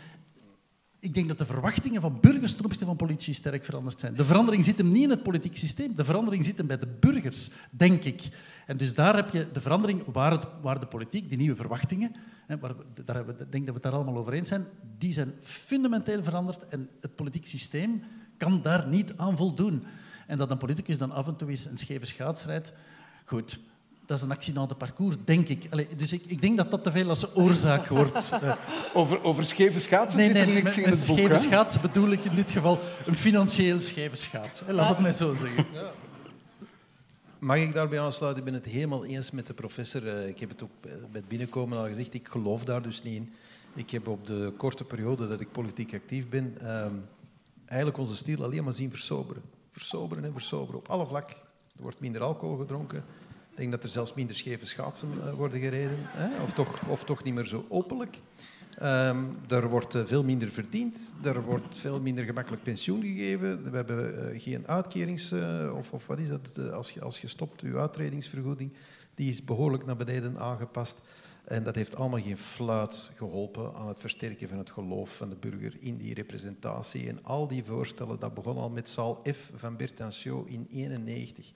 ik denk dat de verwachtingen van burgers ten van politici sterk veranderd zijn. De verandering zit hem niet in het politiek systeem, de verandering zit hem bij de burgers, denk ik. En dus daar heb je de verandering waar, het, waar de politiek, die nieuwe verwachtingen, hè, waar, daar ik denk dat we het daar allemaal over eens zijn, die zijn fundamenteel veranderd en het politiek systeem kan daar niet aan voldoen. En dat een politicus dan af en toe eens een scheve schaats rijdt, goed, dat is een de parcours, denk ik. Allee, dus ik, ik, denk dat dat te veel als oorzaak wordt.
over, over scheve schaatsen nee, zit er niks
met,
in het
boek. Scheve schaatsen bedoel ik in dit geval een financieel scheve schaats. Laat het mij zo zeggen. Ja.
Mag ik daarbij aansluiten? Ik ben het helemaal eens met de professor. Eh, ik heb het ook bij het binnenkomen al gezegd, ik geloof daar dus niet in. Ik heb op de korte periode dat ik politiek actief ben, ehm, eigenlijk onze stil alleen maar zien versoberen. Versoberen en versoberen op alle vlakken. Er wordt minder alcohol gedronken, ik denk dat er zelfs minder scheve schaatsen uh, worden gereden, hè? Of, toch, of toch niet meer zo openlijk. Um, er wordt uh, veel minder verdiend, er wordt veel minder gemakkelijk pensioen gegeven. We hebben uh, geen uitkerings... of, of wat is dat? als, je, als je stopt, je uitredingsvergoeding, die is behoorlijk naar beneden aangepast. En dat heeft allemaal geen fluit geholpen aan het versterken van het geloof van de burger in die representatie. En al die voorstellen, dat begon al met Saal F. van Bertancio in 1991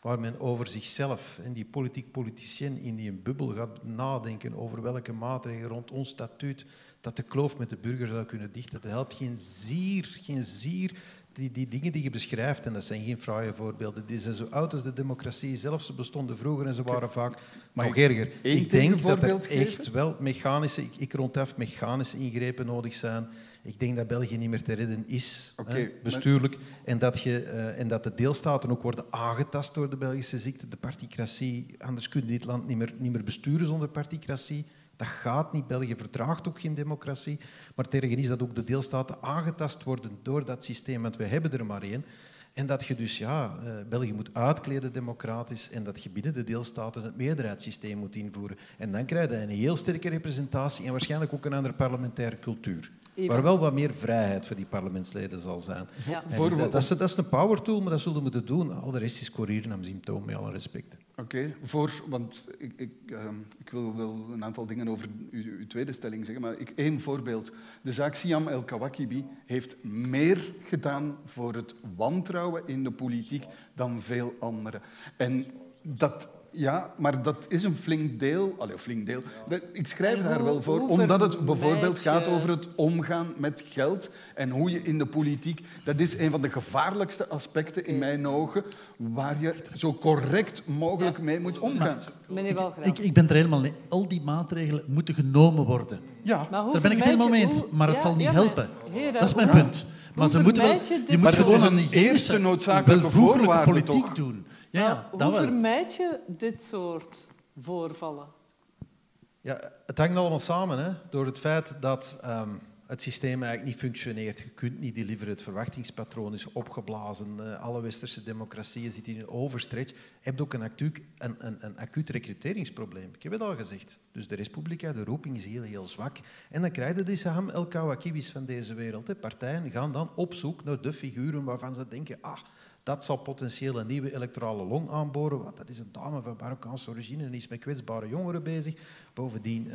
waar men over zichzelf en die politiek politicien in die bubbel gaat nadenken over welke maatregelen rond ons statuut dat de kloof met de burger zou kunnen dichten. Dat helpt geen zier, geen zier. Die, die dingen die je beschrijft, en dat zijn geen fraaie voorbeelden, die zijn zo oud als de democratie zelf. Ze bestonden vroeger en ze waren vaak maar nog erger. Ik denk dat er echt wel mechanische, ik, ik rondaf mechanische ingrepen nodig zijn ik denk dat België niet meer te redden is, hè, bestuurlijk. En, dat je, uh, en dat de deelstaten ook worden aangetast door de Belgische ziekte, de particratie. Anders kun je dit land niet meer, niet meer besturen zonder particratie. Dat gaat niet. België verdraagt ook geen democratie. Maar tegen is dat ook de deelstaten aangetast worden door dat systeem, want we hebben er maar één. En dat je dus ja, uh, België moet uitkleden democratisch en dat je binnen de deelstaten het meerderheidssysteem moet invoeren. En dan krijg je een heel sterke representatie en waarschijnlijk ook een andere parlementaire cultuur. Waar wel wat meer vrijheid voor die parlementsleden zal zijn. Ja. dat, dat, is, dat, is, een power tool, maar dat zullen we moeten doen. Al de rest is courier naar symptoom, met alle respect.
Oké, voor, want ik, ik, uh, ik, wil wel een aantal dingen over uw, uw tweede stelling zeggen, maar ik, één voorbeeld. De zaak Siam El-Kawakibi heeft meer gedaan voor het wantrouwen in de politiek dan veel anderen. En dat ja, maar dat is een flink deel. Allee, flink deel. Ik schrijf daar wel voor, omdat het bijvoorbeeld gaat over het omgaan met geld en hoe je in de politiek... Dat is een van de gevaarlijkste aspecten in mijn ogen, waar je zo correct mogelijk mee moet omgaan.
Meneer ik, ik, ben er helemaal mee. Al die maatregelen moeten genomen worden. Ja. Daar ben ik het helemaal mee eens, maar het zal niet helpen. dat is mijn punt. Maar ze moeten wel, je moet gewoon een eerste noodzakelijke voorwaarde politiek doen.
Ja, hoe vermijd je dit soort voorvallen?
Ja, het hangt allemaal samen hè, door het feit dat um, het systeem eigenlijk niet functioneert. Je kunt niet deliveren, het verwachtingspatroon is opgeblazen. Uh, alle westerse democratieën zitten in een overstretch. Je hebt ook een acuut, een, een, een acuut recruteringsprobleem. Ik heb het al gezegd. Dus de Respublica, de roeping is heel, heel zwak. En dan krijg je de Saham El van deze wereld. Hè. Partijen gaan dan op zoek naar de figuren waarvan ze denken... Ah, dat zal potentieel een nieuwe electorale long aanboren, want dat is een dame van Marokkaanse origine en is met kwetsbare jongeren bezig. Bovendien uh,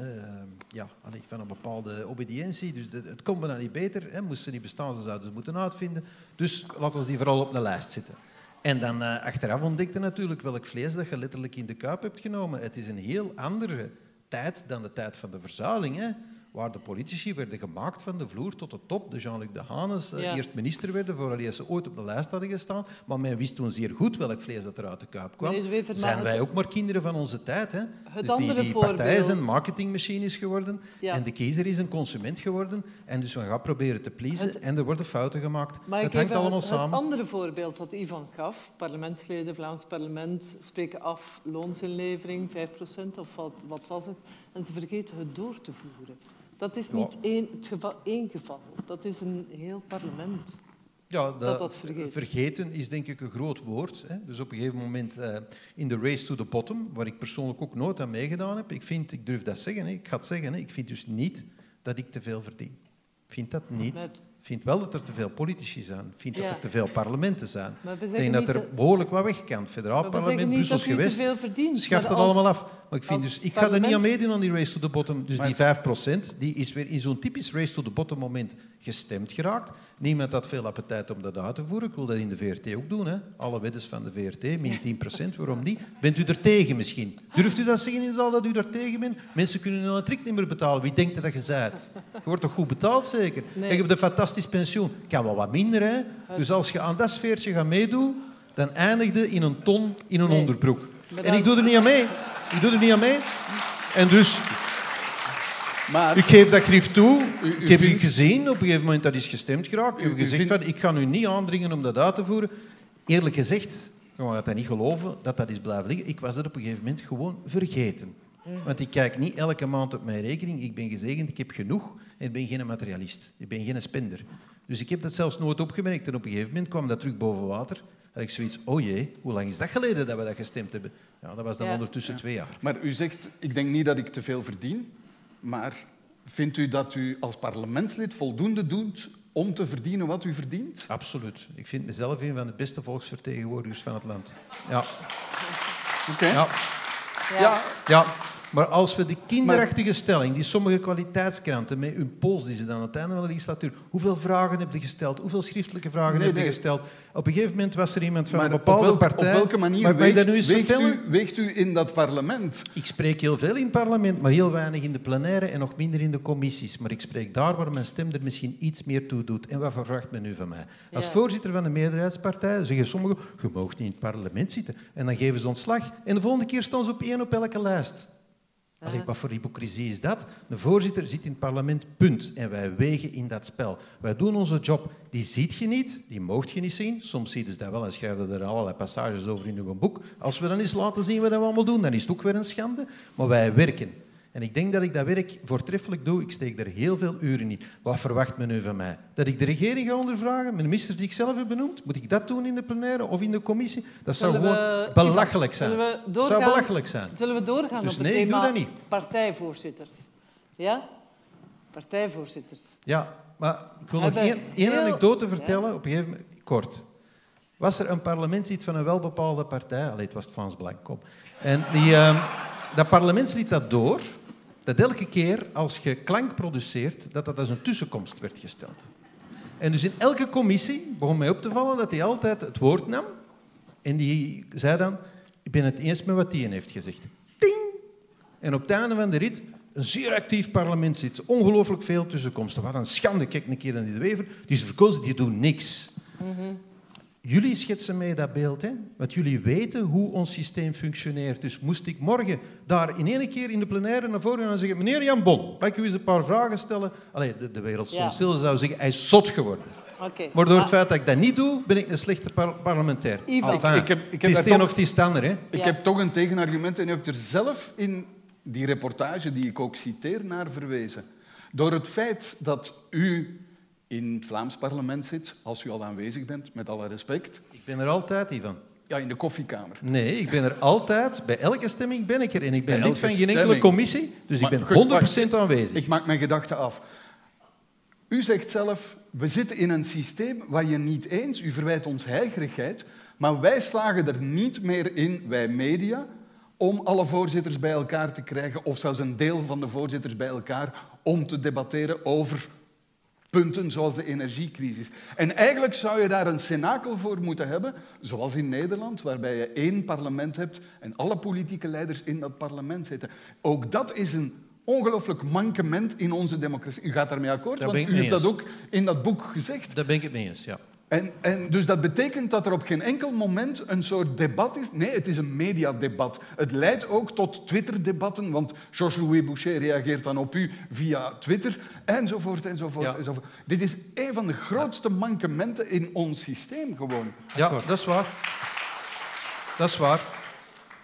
ja, van een bepaalde obediëntie, dus het komt dan niet beter. Hè. Moest ze niet bestaan, ze zouden ze moeten uitvinden. Dus laten we die vooral op de lijst zetten. En dan uh, achteraf ontdekte natuurlijk welk vlees dat je letterlijk in de kuip hebt genomen. Het is een heel andere tijd dan de tijd van de verzuiling. Hè waar de politici werden gemaakt van de vloer tot de top. De Jean-Luc Dehanes uh, eerst minister werden, voordat ze ooit op de lijst hadden gestaan. Maar men wist toen zeer goed welk vlees dat er uit de kuip kwam. Zijn wij ook maar kinderen van onze tijd. Hè?
Het
dus
die,
die partij is een marketingmachine geworden en de kiezer is een consument geworden. En dus we gaan proberen te pleasen en er worden fouten gemaakt.
Maar het hangt allemaal het, samen. Het andere voorbeeld dat Ivan gaf, parlementsleden, Vlaams parlement spreken af loonsinlevering, 5% of wat, wat was het, en ze vergeten het door te voeren. Dat is niet één, het geval, één geval. Dat is een heel parlement.
Ja, dat, dat vergeten is denk ik een groot woord. Hè. Dus op een gegeven moment uh, in de race to the bottom, waar ik persoonlijk ook nooit aan meegedaan heb, ik vind, ik durf dat zeggen, hè, ik ga het zeggen, hè, ik vind dus niet dat ik te veel verdien. Ik vind dat niet. vind wel dat er te veel politici zijn. Ik vind dat er te veel parlementen zijn. Ik denk dat er behoorlijk wat weg kan. Federaal parlement,
veel verdient.
Schaft
als-
allemaal af. Maar ik vind dus, ik ga er niet aan meedoen aan die race to the bottom. Dus
Maar-
die 5% die is weer in zo'n typisch race to the bottom moment gestemd geraakt. Niemand had veel appetijt om dat uit te voeren. Ik wil dat in de VRT ook doen. Hè. Alle weddens van de VRT, min 10%. Waarom niet? Bent u er tegen misschien? Durft u dat zeggen in de zaal dat u er tegen bent? Mensen kunnen een trick niet meer betalen. Wie denkt dat je zijt? Je wordt toch goed betaald zeker?
Nee.
En je hebt een fantastisch pensioen. Kan wel wat minder, hè? Dus als je aan dat sfeertje gaat meedoen, dan eindig je in een ton in een
Nee.
onderbroek. En ik doe er niet aan mee. Ik doe er niet aan mee. En dus,
Maar
ik geef dat grief toe.
U- u
ik heb u gezien, op een gegeven moment dat is gestemd geraakt. Ik heb
U- u
gezegd van, ik ga u niet aandringen om dat uit te voeren. Eerlijk gezegd, je gaat dat niet geloven, dat dat is blijven liggen. Ik was dat op een gegeven moment gewoon vergeten. Want ik kijk niet elke maand op mijn rekening. Ik ben gezegend, ik heb genoeg en ik ben geen materialist. Ik ben geen spender. Dus ik heb dat zelfs nooit opgemerkt. En op een gegeven moment kwam dat terug boven water. Had ik zoiets, oh jee, hoe lang is dat geleden dat we dat gestemd hebben? Ja, dat was dan
Ja.
ondertussen twee jaar.
Maar u zegt, ik denk niet dat ik te veel verdien, maar vindt u dat u als parlementslid voldoende doet om te verdienen wat u verdient?
Absoluut. Ik vind mezelf een van de beste volksvertegenwoordigers van het land. Ja.
Oké.
Ja.
Ja.
ja. Maar als we de kinderachtige stelling, die sommige kwaliteitskranten met hun pols, die ze dan aan het einde van de legislatuur, hoeveel vragen heb je gesteld, hoeveel schriftelijke vragen
Nee,
heb je
nee.
gesteld? Op een gegeven moment was er iemand van
Maar
een
op,
bepaalde
welk-
partij...
op welke manier
Maar
weegt,
dat nu eens
weegt
vertellen?
u, weegt u in dat parlement?
Ik spreek heel veel in het parlement, maar heel weinig in de plenaire en nog minder in de commissies. Maar ik spreek daar waar mijn stem er misschien iets meer toe doet. En wat verwacht men nu van mij? Als
Ja.
voorzitter van de meerderheidspartij zeggen sommigen, je mag niet in het parlement zitten. En dan geven ze ontslag. En de volgende keer staan ze op één op elke lijst. Allee, wat voor hypocrisie is dat? De voorzitter zit in het parlement, punt. En wij wegen in dat spel. Wij doen onze job. Die ziet je niet, die moogt je niet zien. Soms zie je dat wel en schrijven er allerlei passages over in uw boek. Als we dan eens laten zien wat we allemaal doen, dan is het ook weer een schande. Maar wij werken. En ik denk dat ik dat werk voortreffelijk doe. Ik steek er heel veel uren in. Wat verwacht men nu van mij? Dat ik de regering ga ondervragen, ministers die ik zelf heb benoemd? Moet ik dat doen in de plenaire of in de commissie? Dat zou
Zullen
gewoon
we-
belachelijk zijn.
Zullen we
Dat
doorgaan?
zou belachelijk zijn.
Zullen we doorgaan
Dus
op het
nee, ik doe
thema
dat niet.
partijvoorzitters? Ja? Partijvoorzitters.
Ja, maar ik wil nog één, één
heel-
anekdote vertellen, op een gegeven moment, kort. Was er een parlementslid van een welbepaalde partij, allee, het was het Vlaams Belang, kom. En die, ehm, dat parlementslid dat door, dat elke keer als je klank produceert, dat dat als een tussenkomst werd gesteld. En dus in elke commissie begon mij op te vallen dat hij altijd het woord nam en die zei dan, ik ben het eens met wat die heeft gezegd. Ting! En op het einde van de rit een zeer actief parlement zit. Ongelooflijk veel tussenkomsten. Wat een schande. Kijk een keer naar die de Wever. Die is verkozen, die doen niks. Jullie schetsen mij dat beeld, hè? want jullie weten hoe ons systeem functioneert. Dus moest ik morgen daar in één keer in de plenaire naar voren gaan en zeggen... Meneer Jan Bon, mag ik u eens een paar vragen stellen? Allee, de, de wereld stond
Ja.
stil. Zou zeggen, hij is zot geworden.
Oké.
Maar door het
Ah,
feit dat ik dat niet doe, ben ik een slechte par- parlementair. Enfin,
Ik- ik heb- ik heb
of het is het ander, hè?
Ik
Ja.
heb toch een tegenargument en u hebt er zelf in die reportage die ik ook citeer naar verwezen. Door het feit dat u in het Vlaams parlement zit, als u al aanwezig bent, met alle respect,
Ik ben er altijd, Ivan.
ja, in de koffiekamer.
Nee, ik ben er altijd. Bij elke stemming ben ik er. En ik ben lid van geen enkele commissie. Dus
Maar
ik ben
goed,
100% aanwezig.
Ik maak mijn gedachten af. U zegt zelf, we zitten in een systeem waar je niet eens, u verwijt ons heigerigheid, maar wij slagen er niet meer in, wij media, om alle voorzitters bij elkaar te krijgen, of zelfs een deel van de voorzitters bij elkaar, om te debatteren over punten zoals de energiecrisis. En eigenlijk zou je daar een cenakel voor moeten hebben, zoals in Nederland, waarbij je één parlement hebt en alle politieke leiders in dat parlement zitten. Ook dat is een ongelooflijk mankement in onze democratie. U gaat daarmee akkoord,
Daar
want u hebt dat ook in dat boek gezegd.
Daar ben ik het mee eens, ja.
En, en dus dat betekent dat er op geen enkel moment een soort debat is. Nee, het is een mediadebat. Het leidt ook tot Twitter-debatten, want Georges-Louis Boucher reageert dan op u via Twitter, enzovoort, enzovoort,
Ja.
enzovoort. Dit is een van de grootste mankementen in ons systeem gewoon.
Ja, dat is waar. Dat is waar.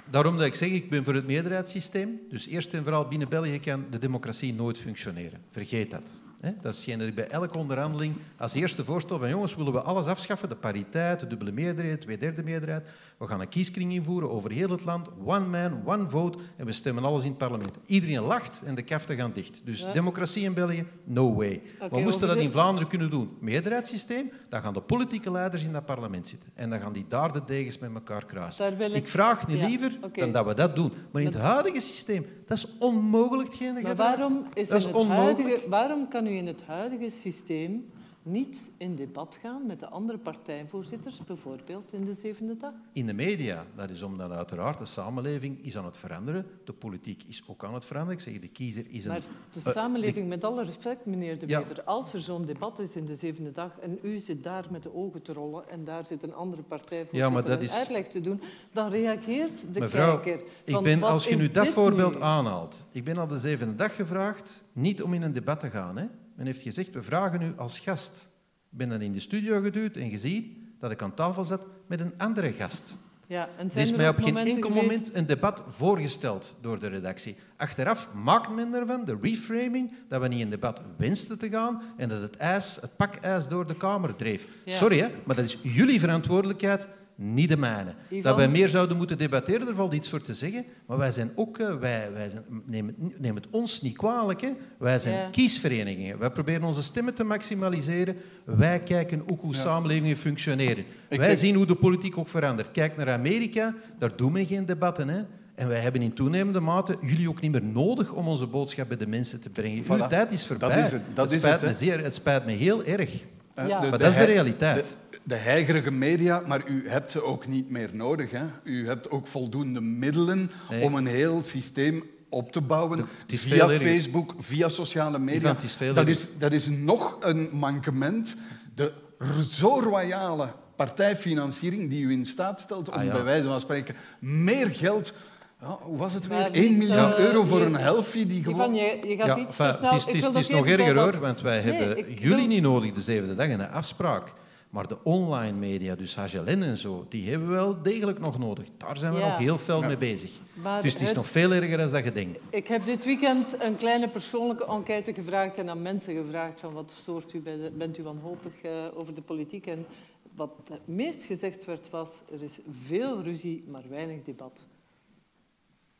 Daarom dat ik zeg, ik ben voor het meerderheidssysteem. Dus eerst en vooral binnen België kan de democratie nooit functioneren. Vergeet dat. Dat is hetgeen dat ik bij elke onderhandeling als eerste voorstel van jongens, willen we alles afschaffen, de pariteit, de dubbele meerderheid, twee derde meerderheid. We gaan een kieskring invoeren over heel het land, one man, one vote, en we stemmen alles in het parlement. Iedereen lacht en de kaften gaan dicht. Dus democratie in België, no way. we moesten dat in Vlaanderen kunnen doen. Meerderheidssysteem, dan gaan de politieke leiders in dat parlement zitten. En dan gaan die daar de degens met elkaar kruisen. Ik... ik... vraag niet liever dan dat we dat doen. Maar in het huidige systeem, dat is onmogelijk
maar waarom, is dat is het huidige, waarom kan u in het huidige systeem niet in debat gaan met de andere partijvoorzitters, bijvoorbeeld in de zevende dag?
In de media. Dat is omdat uiteraard de samenleving is aan het veranderen. De politiek is ook aan het veranderen. Ik zeg, de kiezer is een...
Maar de eh, samenleving, met alle respect, meneer De Wever, als er zo'n debat is in de zevende dag en u zit daar met de ogen te rollen en daar zit een andere partijvoorzitter ja, een is... uitleg te doen, dan reageert de
Mevrouw,
kijker
ik ben, als je nu dat voorbeeld aanhaalt, ik ben al de zevende dag gevraagd niet om in een debat te gaan, hè. Men heeft gezegd, we vragen u als gast. Ik ben dan in de studio geduwd en gezien dat ik aan tafel zat met een andere gast.
Ja, en
er is mij op geen enkel moment een debat voorgesteld door de redactie. Achteraf maakt men ervan, de reframing, dat we niet in debat wensten te gaan en dat het ijs, het pakijs door de Kamer dreef. Sorry, hè, maar dat is jullie verantwoordelijkheid niet de mijne. Dat wij meer zouden moeten debatteren, er valt iets voor te zeggen. Maar wij zijn ook, eh, wij, wij zijn, neem, het, neem het ons niet kwalijk, hè. wij zijn kiesverenigingen. Wij proberen onze stemmen te maximaliseren. Wij kijken ook hoe samenlevingen functioneren. wij zien hoe de politiek ook verandert. Kijk naar Amerika, daar doen we geen debatten. Hè. En wij hebben in toenemende mate jullie ook niet meer nodig om onze boodschap bij de mensen te brengen. Voilà. Uw tijd is voorbij. Dat is het. Dat het, spijt me zeer, het spijt me heel erg. Ja. maar dat is de realiteit
de heigerige media, maar u hebt ze ook niet meer nodig. Hè? U hebt ook voldoende middelen om een heel systeem op te bouwen via Facebook, via sociale media. dat, is, dat is nog een mankement. De zo royale partijfinanciering die u in staat stelt om ah, bij wijze van spreken meer geld ja, hoe was het weer? 1 miljoen euro voor een helfie die gewoon... Ivan,
je, je gaat iets te snel.
Het is, het is nog erger hoor, want wij hebben jullie niet nodig de zevende dag en de afspraak. Maar de online media, dus HLN en zo, die hebben we wel degelijk nog nodig. Daar zijn we nog heel veel mee bezig. dus het is nog veel erger dan dat je denkt.
Ik heb dit weekend een kleine persoonlijke enquête gevraagd en aan mensen gevraagd van wat soort u bent u wanhopig uh, over de politiek. En wat het meest gezegd werd was, er is veel ruzie, maar weinig debat.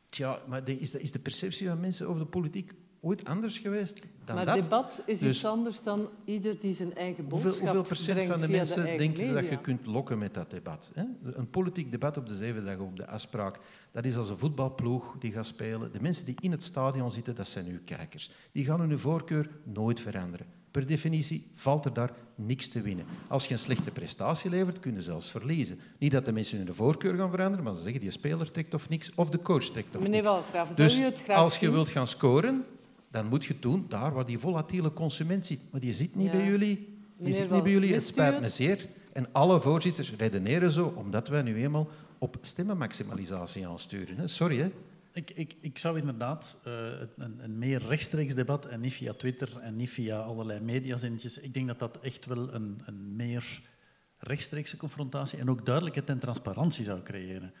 Tja, maar is de, is de perceptie van mensen over de politiek ooit anders geweest dan
maar
dat.
Maar debat is dus iets anders dan ieder die zijn eigen boodschap
hoeveel, hoeveel procent van de mensen de denken dat je kunt lokken met dat debat? Hè? Een politiek debat op de zeven dagen op de afspraak, dat is als een voetbalploeg die gaat spelen. De mensen die in het stadion zitten, dat zijn uw kijkers. Die gaan hun voorkeur nooit veranderen. Per definitie valt er daar niks te winnen. Als je een slechte prestatie levert, kun je zelfs verliezen. Niet dat de mensen hun voorkeur gaan veranderen, maar ze zeggen die speler trekt of niks, of de coach trekt of
Meneer
niks.
Walgraven,
dus
zou u het graag
als je wilt gaan scoren, dan moet je het doen daar waar die volatiele consument zit. Maar die zit niet bij jullie. Die zit niet bij jullie. Het spijt me zeer. En alle voorzitters redeneren zo, omdat wij nu eenmaal op stemmenmaximalisatie aansturen. Hè. Sorry, hè.
Ik, ik, ik zou inderdaad uh, een, een, meer rechtstreeks debat en niet via Twitter en niet via allerlei mediazinnetjes. Ik denk dat dat echt wel een, een meer rechtstreekse confrontatie en ook duidelijkheid en transparantie zou creëren.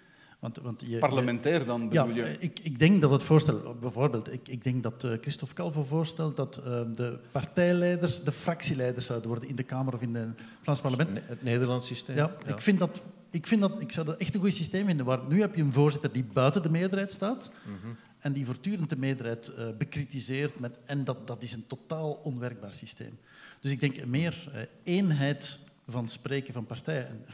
Want, want je, Parlementair dan bedoel ja, je?
Ik, ik denk dat het voorstel, bijvoorbeeld, ik, ik denk dat uh, Christophe Calvo voorstelt dat uh, de partijleiders de fractieleiders zouden worden in de Kamer of in het Frans parlement.
Het Nederlands systeem.
Ja, Ik, vind dat, ik, vind dat, ik zou dat echt een goed systeem vinden. Waar, nu heb je een voorzitter die buiten de meerderheid staat mhm. en die voortdurend de meerderheid uh, bekritiseert. Met, en dat, dat is een totaal onwerkbaar systeem. Dus ik denk meer eenheid van spreken van partijen.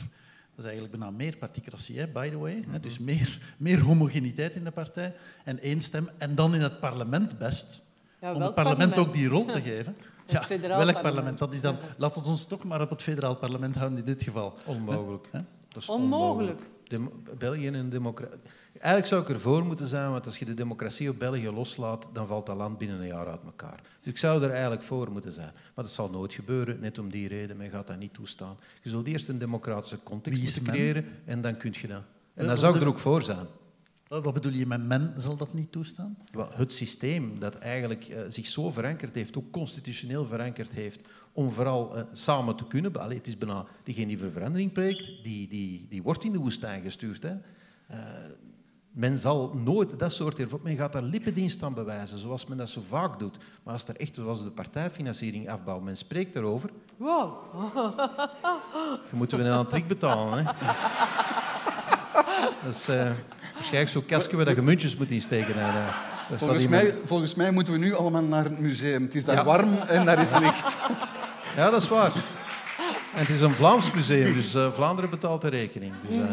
Dat is eigenlijk bijna meer particratie, by the way. Mm Dus meer, meer homogeniteit in de partij en één stem. En dan in het parlement best. Ja, om het parlement, ook die rol te geven. Ja, welk parlement? Dat is dan, laten we ons toch maar op het federaal parlement houden in dit geval.
Onmogelijk.
Dat is onmogelijk.
onmogelijk. België een democratie. Eigenlijk zou ik ervoor moeten zijn, want als je de democratie op België loslaat, dan valt dat land binnen een jaar uit elkaar. Dus ik zou er eigenlijk voor moeten zijn. Maar dat zal nooit gebeuren, net om die reden. Men gaat dat niet toestaan. Je zult eerst een democratische context creëren en dan kun je dat. En dan zou ik er ook voor zijn.
Wat bedoel je met men zal dat niet toestaan?
Het systeem dat eigenlijk uh, zich zo verankerd heeft, ook constitutioneel verankerd heeft, om vooral uh, samen te kunnen... Allee, het is bijna degene die voor verandering preekt, die, die, die wordt in de woestijn gestuurd. Hè. Uh, Men zal nooit dat soort ervoor. Men gaat daar lippendienst aan bewijzen, zoals men dat zo vaak doet. Maar als er echt, zoals de partijfinanciering afbouwt, men spreekt erover.
Wow.
Dan moeten we een aan betalen. Hè? Dat is uh, waarschijnlijk zo'n kastje dat je muntjes moet insteken. En, uh,
volgens, mij, volgens mij moeten we nu allemaal naar het museum. Het is daar warm en daar is licht.
Ja, dat is waar. En het is een Vlaams museum, dus uh, Vlaanderen betaalt de rekening. Dus, uh,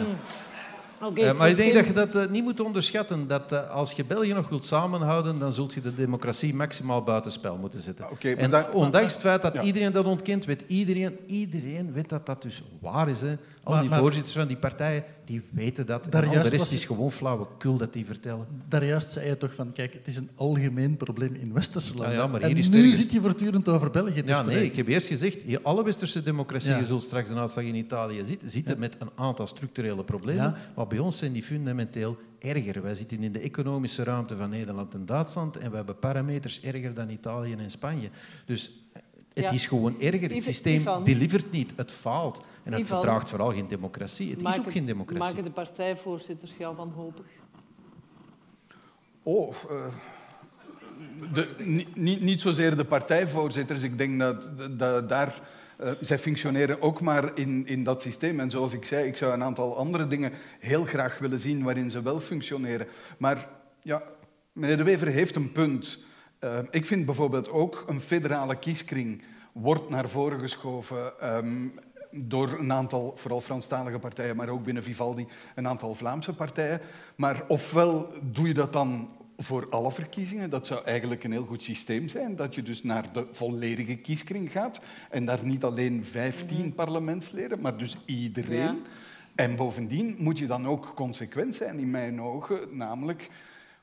Okay, uh, maar ik denk dat je dat uh, niet moet onderschatten. Dat uh, als je België nog wilt samenhouden, dan zult je de democratie maximaal buitenspel moeten zetten. Okay, en ondanks het feit dat ja. iedereen dat ontkent, weet iedereen, iedereen weet dat dat dus waar is. Hè. Al maar, die maar, voorzitters van die partijen, die weten dat. Daar en al de rest is gewoon flauwekul dat die vertellen.
Daar juist zei je toch van, kijk, het is een algemeen probleem in westerse landen. Ja, ja, maar hier en nu zit je voortdurend over België te
Ja, nee, ik heb eerst gezegd, alle westerse democratieën, ja. straks de uitslag in Italië zitten, zitten met een aantal structurele problemen. Maar bij ons zijn die fundamenteel erger. Wij zitten in de economische ruimte van Nederland en Duitsland en we hebben parameters erger dan Italië en Spanje. Dus het is gewoon erger. Het systeem Ivan. delivert niet. Het faalt. En het Ivan. verdraagt vooral geen democratie. Het is ook geen democratie.
Maken de partijvoorzitters jou wanhopig?
Oh, uh, de, niet, niet zozeer de partijvoorzitters. Ik denk dat, dat daar... Uh, zij functioneren ook maar in, in dat systeem. En zoals ik zei, ik zou een aantal andere dingen heel graag willen zien waarin ze wel functioneren. Maar ja, meneer De Wever heeft een punt. Uh, ik vind bijvoorbeeld ook een federale kieskring wordt naar voren geschoven um, door een aantal, vooral Franstalige partijen, maar ook binnen Vivaldi, een aantal Vlaamse partijen. Maar ofwel doe je dat dan voor alle verkiezingen. Dat zou eigenlijk een heel goed systeem zijn, dat je dus naar de volledige kieskring gaat en daar niet alleen 15 mm parlementsleden, maar dus iedereen. Ja. En bovendien moet je dan ook consequent zijn in mijn ogen, namelijk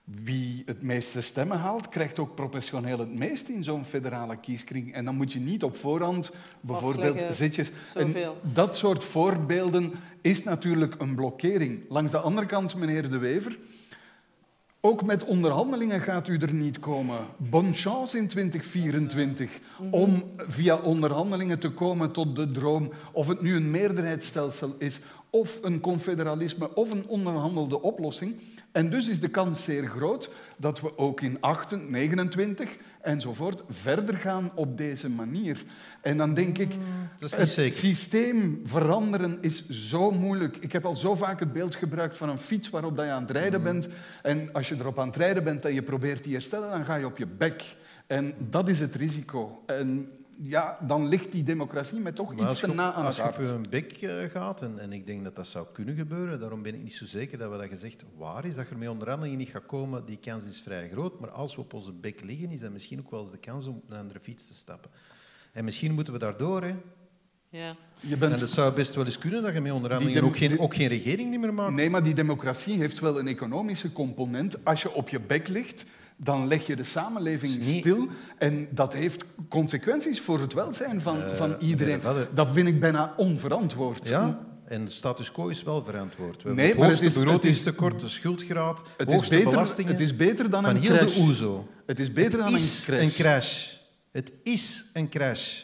wie het meeste stemmen haalt, krijgt ook proportioneel het meest in zo'n federale kieskring. En dan moet je niet op voorhand bijvoorbeeld zitjes... En dat soort voorbeelden is natuurlijk een blokkering. Langs de andere kant, meneer De Wever, ook met onderhandelingen gaat u er niet komen. Bonne chance in 2024 om via onderhandelingen te komen tot de droom. Of het nu een meerderheidsstelsel is, of een confederalisme, of een onderhandelde oplossing. En dus is de kans zeer groot dat we ook in 28, 29 enzovoort verder gaan op deze manier. En dan denk ik, mm, het zeker. systeem veranderen is zo moeilijk. Ik heb al zo vaak het beeld gebruikt van een fiets waarop je aan het rijden mm. bent. En als je erop aan het rijden bent en je probeert die herstellen, dan ga je op je bek. En dat is het risico. En ja, dan ligt die democratie met toch iets te na aan
het
hart.
Als je op een bek eh, gaat, en, en, ik denk dat dat zou kunnen gebeuren, daarom ben ik niet zo zeker dat we dat gezegd waar is, dat er met onderhandelingen niet gaat komen, die kans is vrij groot. Maar als we op onze bek liggen, is dat misschien ook wel eens de kans om op een andere fiets te stappen. En misschien moeten we daardoor, hè. Ja. Je bent... En het zou best wel eens kunnen dat je met onderhandelingen ook geen, ook geen regering niet meer maakt.
Nee, maar die democratie heeft wel een economische component. Als je op je bek ligt, dan leg je de samenleving stil. En dat heeft consequenties voor het welzijn van, uh, van iedereen. Dat vind ik bijna onverantwoord.
Ja? En de status quo is wel verantwoord. We nee, het hoogste het is, begrotingstekort, de schuldgraad, het hoogste
is beter,
belastingen
het is beter dan
van
een
heel de OESO.
Het is beter dan
is
een crash.
een crash. Het is een crash.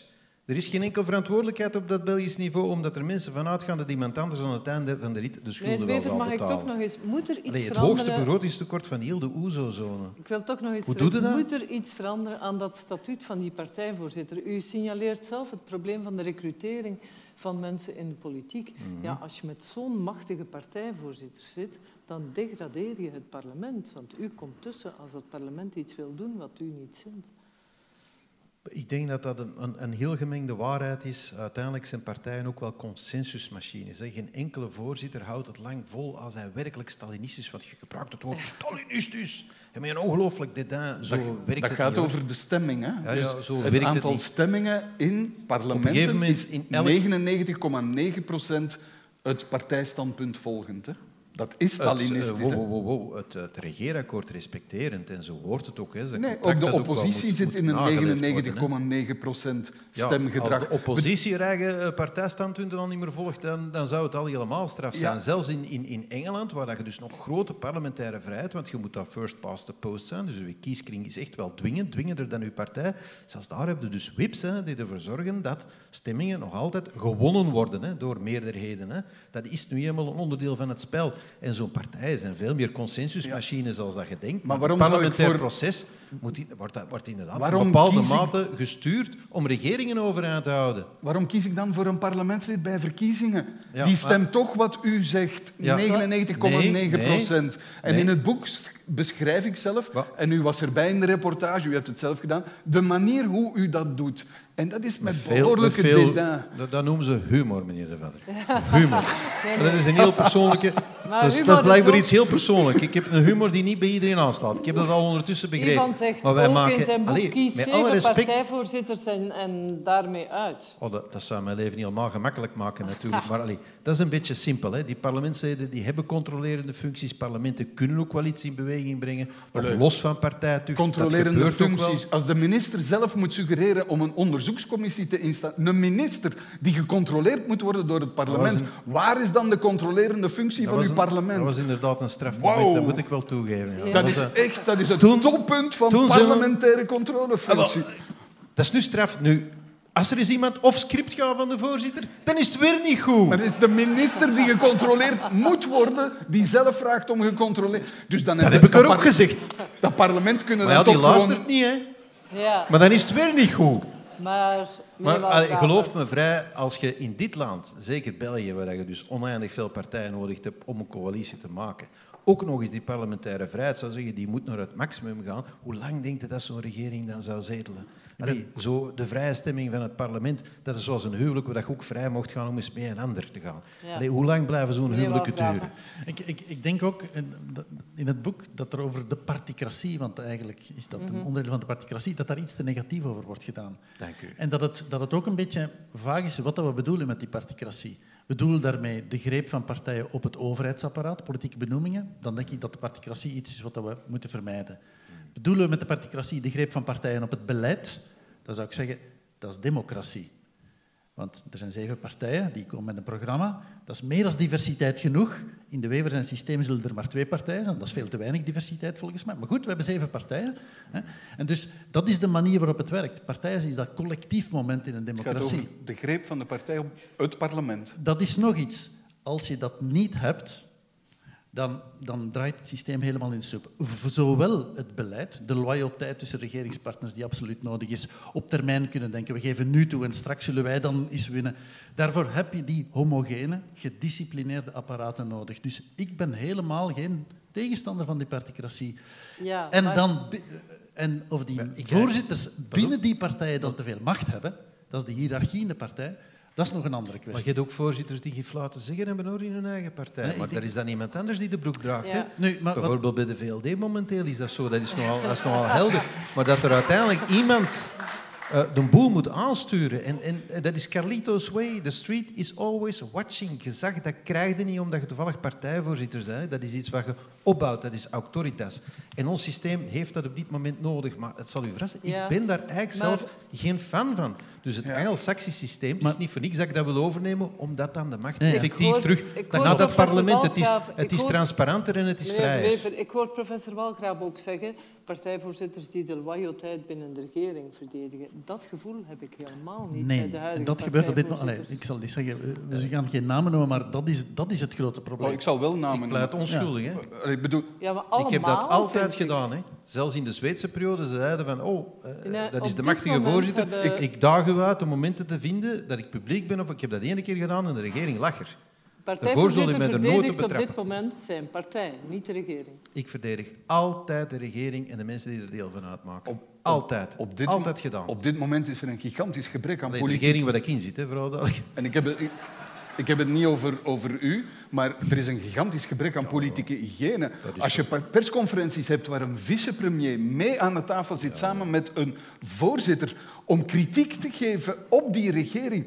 Er is geen enkel verantwoordelijkheid op dat Belgisch niveau, omdat er mensen vanuit gaan dat iemand anders aan het einde van de rit de schulden nee, wel zal
mag
betalen.
ik toch nog eens... Moet er iets
Allee,
het
hoogste begrotingstekort van heel de OESO-zone.
Ik wil toch nog eens...
Hoe doe je dat?
Moet er iets veranderen aan dat statuut van die partijvoorzitter? U signaleert zelf het probleem van de recrutering van mensen in de politiek. Mm -hmm. Ja, als je met zo'n machtige partijvoorzitter zit, dan degradeer je het parlement. Want u komt tussen als het parlement iets wil doen wat u niet zint.
Ik denk dat dat een, een, een, heel gemengde waarheid is. Uiteindelijk zijn partijen ook wel consensusmachines. Hè. Geen enkele voorzitter houdt het lang vol als hij werkelijk Stalinistisch is. Want je gebruikt het woord Stalinistisch. En met een ongelooflijk dédain. Zo
dat,
werkt
dat
het
gaat
niet,
over de stemming. Hè?
Ja, ja,
dus
zo
het
werkt
aantal
het
stemmingen in parlementen is in 99,9 procent het partijstandpunt volgend. Hè? Dat is Stalinistisch.
Het, uh, wow, wow, wow, het, het regeerakkoord respecterend, en zo hoort het ook. Hè.
Nee, ook de oppositie zit in een 99,9 procent stemgedrag.
Ja, als de oppositie haar eigen partijstandpunten dan niet meer volgt, dan, dan zou het al helemaal straf zijn. Ja. Zelfs in, in, in Engeland, waar je dus nog grote parlementaire vrijheid, want je moet dat first past the post zijn, dus uw kieskring is echt wel dwingend, dwingender dan uw partij. Zelfs daar hebben je dus whips hè, die ervoor zorgen dat stemmingen nog altijd gewonnen worden hè, door meerderheden. Hè. Dat is nu eenmaal een onderdeel van het spel. En zo'n partijen zijn veel meer consensusmachines ja. als dat je denkt.
Maar,
maar
waarom
het parlementair
voor...
proces moet, wordt, wordt inderdaad
waarom
in bepaalde
ik...
mate gestuurd om regeringen overeind te houden.
Waarom kies ik dan voor een parlementslid bij verkiezingen? Ja, Die stemt maar... toch wat u zegt, 99,9 nee, procent. Nee, en in het boek beschrijf ik zelf, wat? en u was erbij in de reportage, u hebt het zelf gedaan, de manier hoe u dat doet. En dat is met, met behoorlijke
veel,
dédain.
Dat, dat, noemen ze humor, meneer De Vader. Humor. nee, nee. Dat is een heel persoonlijke... Dat is, dat is blijkbaar iets heel persoonlijks. Ik heb een humor die niet bij iedereen aanslaat. Ik heb dat al ondertussen begrepen.
Ivan zegt
maar wij
ook
maken,
in zijn boek,
allee,
kies
met
zeven
alle respect,
partijvoorzitters en, en daarmee uit.
Oh, dat, dat, zou mijn leven niet helemaal gemakkelijk maken, natuurlijk. Maar allee, dat is een beetje simpel. Hè. Die parlementsleden die hebben controlerende functies. Parlementen kunnen ook wel iets in beweging brengen. Of los van partijtucht.
Controlerende functies. Als de minister zelf moet suggereren om een onderzoekscommissie te instellen. Een minister die gecontroleerd moet worden door het parlement. Een... Waar is dan de controlerende functie
dat
van uw
een,
parlement?
Dat was inderdaad een strafmoment, wow. dat moet ik wel toegeven. Ja.
Dat is echt dat is het toen, toppunt van parlementaire controlefunctie.
Ah, dat is nu straf. Nu, als er is iemand off script gaat van de voorzitter, dan is het weer niet goed.
Maar het is de minister die gecontroleerd moet worden, die zelf vraagt om gecontroleerd...
Dus dan dat heb ik er ook gezegd.
Dat parlement kunnen
maar ja, die
toch
luistert
gewoon...
niet, hè.
Ja.
Maar dan is het weer niet goed.
Maar,
maar allee, geloof me vrij, als je in dit land, zeker België, waar je dus oneindig veel partijen nodig hebt om een coalitie te maken, ook nog eens die parlementaire vrijheid zou zeggen, die moet naar het maximum gaan. Hoe lang denkt je dat zo'n regering dan zou zetelen? Allee, zo de vrije stemming van het parlement, dat is zoals een huwelijk waar je ook vrij mocht gaan om eens mee een ander te gaan. Ja. Allee, hoe lang blijven zo'n huwelijken duren?
Ik, ik, ik, denk ook in het boek dat er over de particratie, want eigenlijk is dat een onderdeel van de particratie, dat daar iets te negatief over wordt gedaan.
Dank u.
En dat het, dat het ook een beetje vaag is wat we bedoelen met die particratie. We bedoelen daarmee de greep van partijen op het overheidsapparaat, politieke benoemingen. Dan denk ik dat de particratie iets is wat we moeten vermijden. Bedoelen we met de particratie de greep van partijen op het beleid? Dan zou ik zeggen, dat is democratie. Want er zijn zeven partijen, die komen met een programma. Dat is meer dan diversiteit genoeg. In de Wevers en systeem zullen er maar twee partijen zijn. Dat is veel te weinig diversiteit volgens mij. Maar goed, we hebben zeven partijen. En dus dat is de manier waarop het werkt. Partijen is dat collectief moment in een democratie.
De greep van de partij op het parlement.
Dat is nog iets. Als je dat niet hebt, dan, dan, draait het systeem helemaal in de soep. Zowel het beleid, de loyaliteit tussen regeringspartners die absoluut nodig is, op termijn kunnen denken, we geven nu toe en straks zullen wij dan eens winnen. Daarvoor heb je die homogene, gedisciplineerde apparaten nodig. Dus ik ben helemaal geen tegenstander van die particratie.
Ja,
en,
maar...
dan, en of die voorzitters binnen die partijen dan te veel macht hebben, dat is de hiërarchie in de partij, dat is nog een andere kwestie.
Maar je hebt ook voorzitters die geen fluiten zeggen hebben hoor, in hun eigen partij. Nee, maar er is dan iemand anders die de broek draagt. Ja. Hè?
Nu, maar
Bijvoorbeeld bij de VLD momenteel is dat zo. Dat is nogal, dat is nogal helder. Maar dat er uiteindelijk iemand uh, de boel moet aansturen. En, en dat is Carlito's way. The street is always watching. Gezag, dat krijg je niet omdat je toevallig partijvoorzitter bent. Dat is iets wat je opbouwt. Dat is autoritas. En ons systeem heeft dat op dit moment nodig. Maar het zal u verrassen, ja. ik ben daar eigenlijk maar... zelf geen fan van. Dus het ja. Anglo-Saxisch systeem, het is niet voor niks dat ik dat wil overnemen, omdat dan de macht nee, effectief
hoor,
terug naar dat parlement. Het is, het is hoor, transparanter en het is vrijer.
Ik hoor professor Walgraaf ook zeggen, partijvoorzitters die de loyaliteit binnen de regering verdedigen. Dat gevoel heb ik helemaal niet
nee,
bij de huidige
dat gebeurt op dit moment. Ik zal niet zeggen, we gaan geen namen noemen, maar dat is, dat is het grote probleem.
Oh, ik zal wel namen
ik pleit onschuldig.
Ja. Hè? Ik, bedoel...
ja, maar allemaal,
ik heb dat altijd gedaan. Hè. Zelfs in de Zweedse periode zeiden van, oh, uh, nee, dat is de machtige voorzitter. Hebben... Ik, ik daag u uit om momenten te vinden dat ik publiek ben, of ik heb dat ene keer gedaan en de regering lag er.
Partijvoorzitter verdedigt op dit moment zijn partij, niet de regering.
Ik verdedig altijd de regering en de mensen die er deel van uitmaken. Op, altijd. Op dit, altijd gedaan.
Op dit moment is er een gigantisch gebrek aan
Allee,
politiek.
De regering waar ik in zit, hè, vooral.
En ik heb het, ik, ik heb het niet over, over u, maar er is een gigantisch gebrek aan politieke hygiëne. Als je persconferenties hebt waar een vicepremier mee aan de tafel zit, ja. samen met een voorzitter, om kritiek te geven op die regering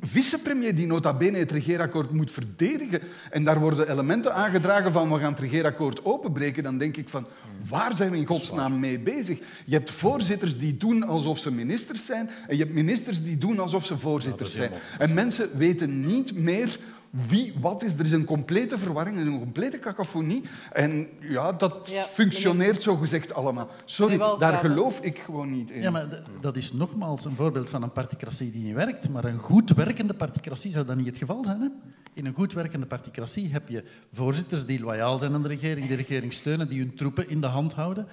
vicepremier die nota bene het regeerakkoord moet verdedigen en daar worden elementen aangedragen van we gaan het regeerakkoord openbreken, dan denk ik van waar zijn we in godsnaam mee bezig? Je hebt voorzitters die doen alsof ze ministers zijn en je hebt ministers die doen alsof ze voorzitters zijn. En mensen weten niet meer wie wat is. Er is een complete verwarring, er een complete cacophonie. En ja, dat ja, functioneert zo gezegd allemaal. Sorry, daar geloof ik gewoon niet in.
Ja, maar dat is nogmaals een voorbeeld van een particratie die niet werkt. Maar een goed werkende particratie zou dat niet het geval zijn. Hè? In een goed werkende particratie heb je voorzitters die loyaal zijn aan de regering, die de regering steunen, die hun troepen in de hand houden.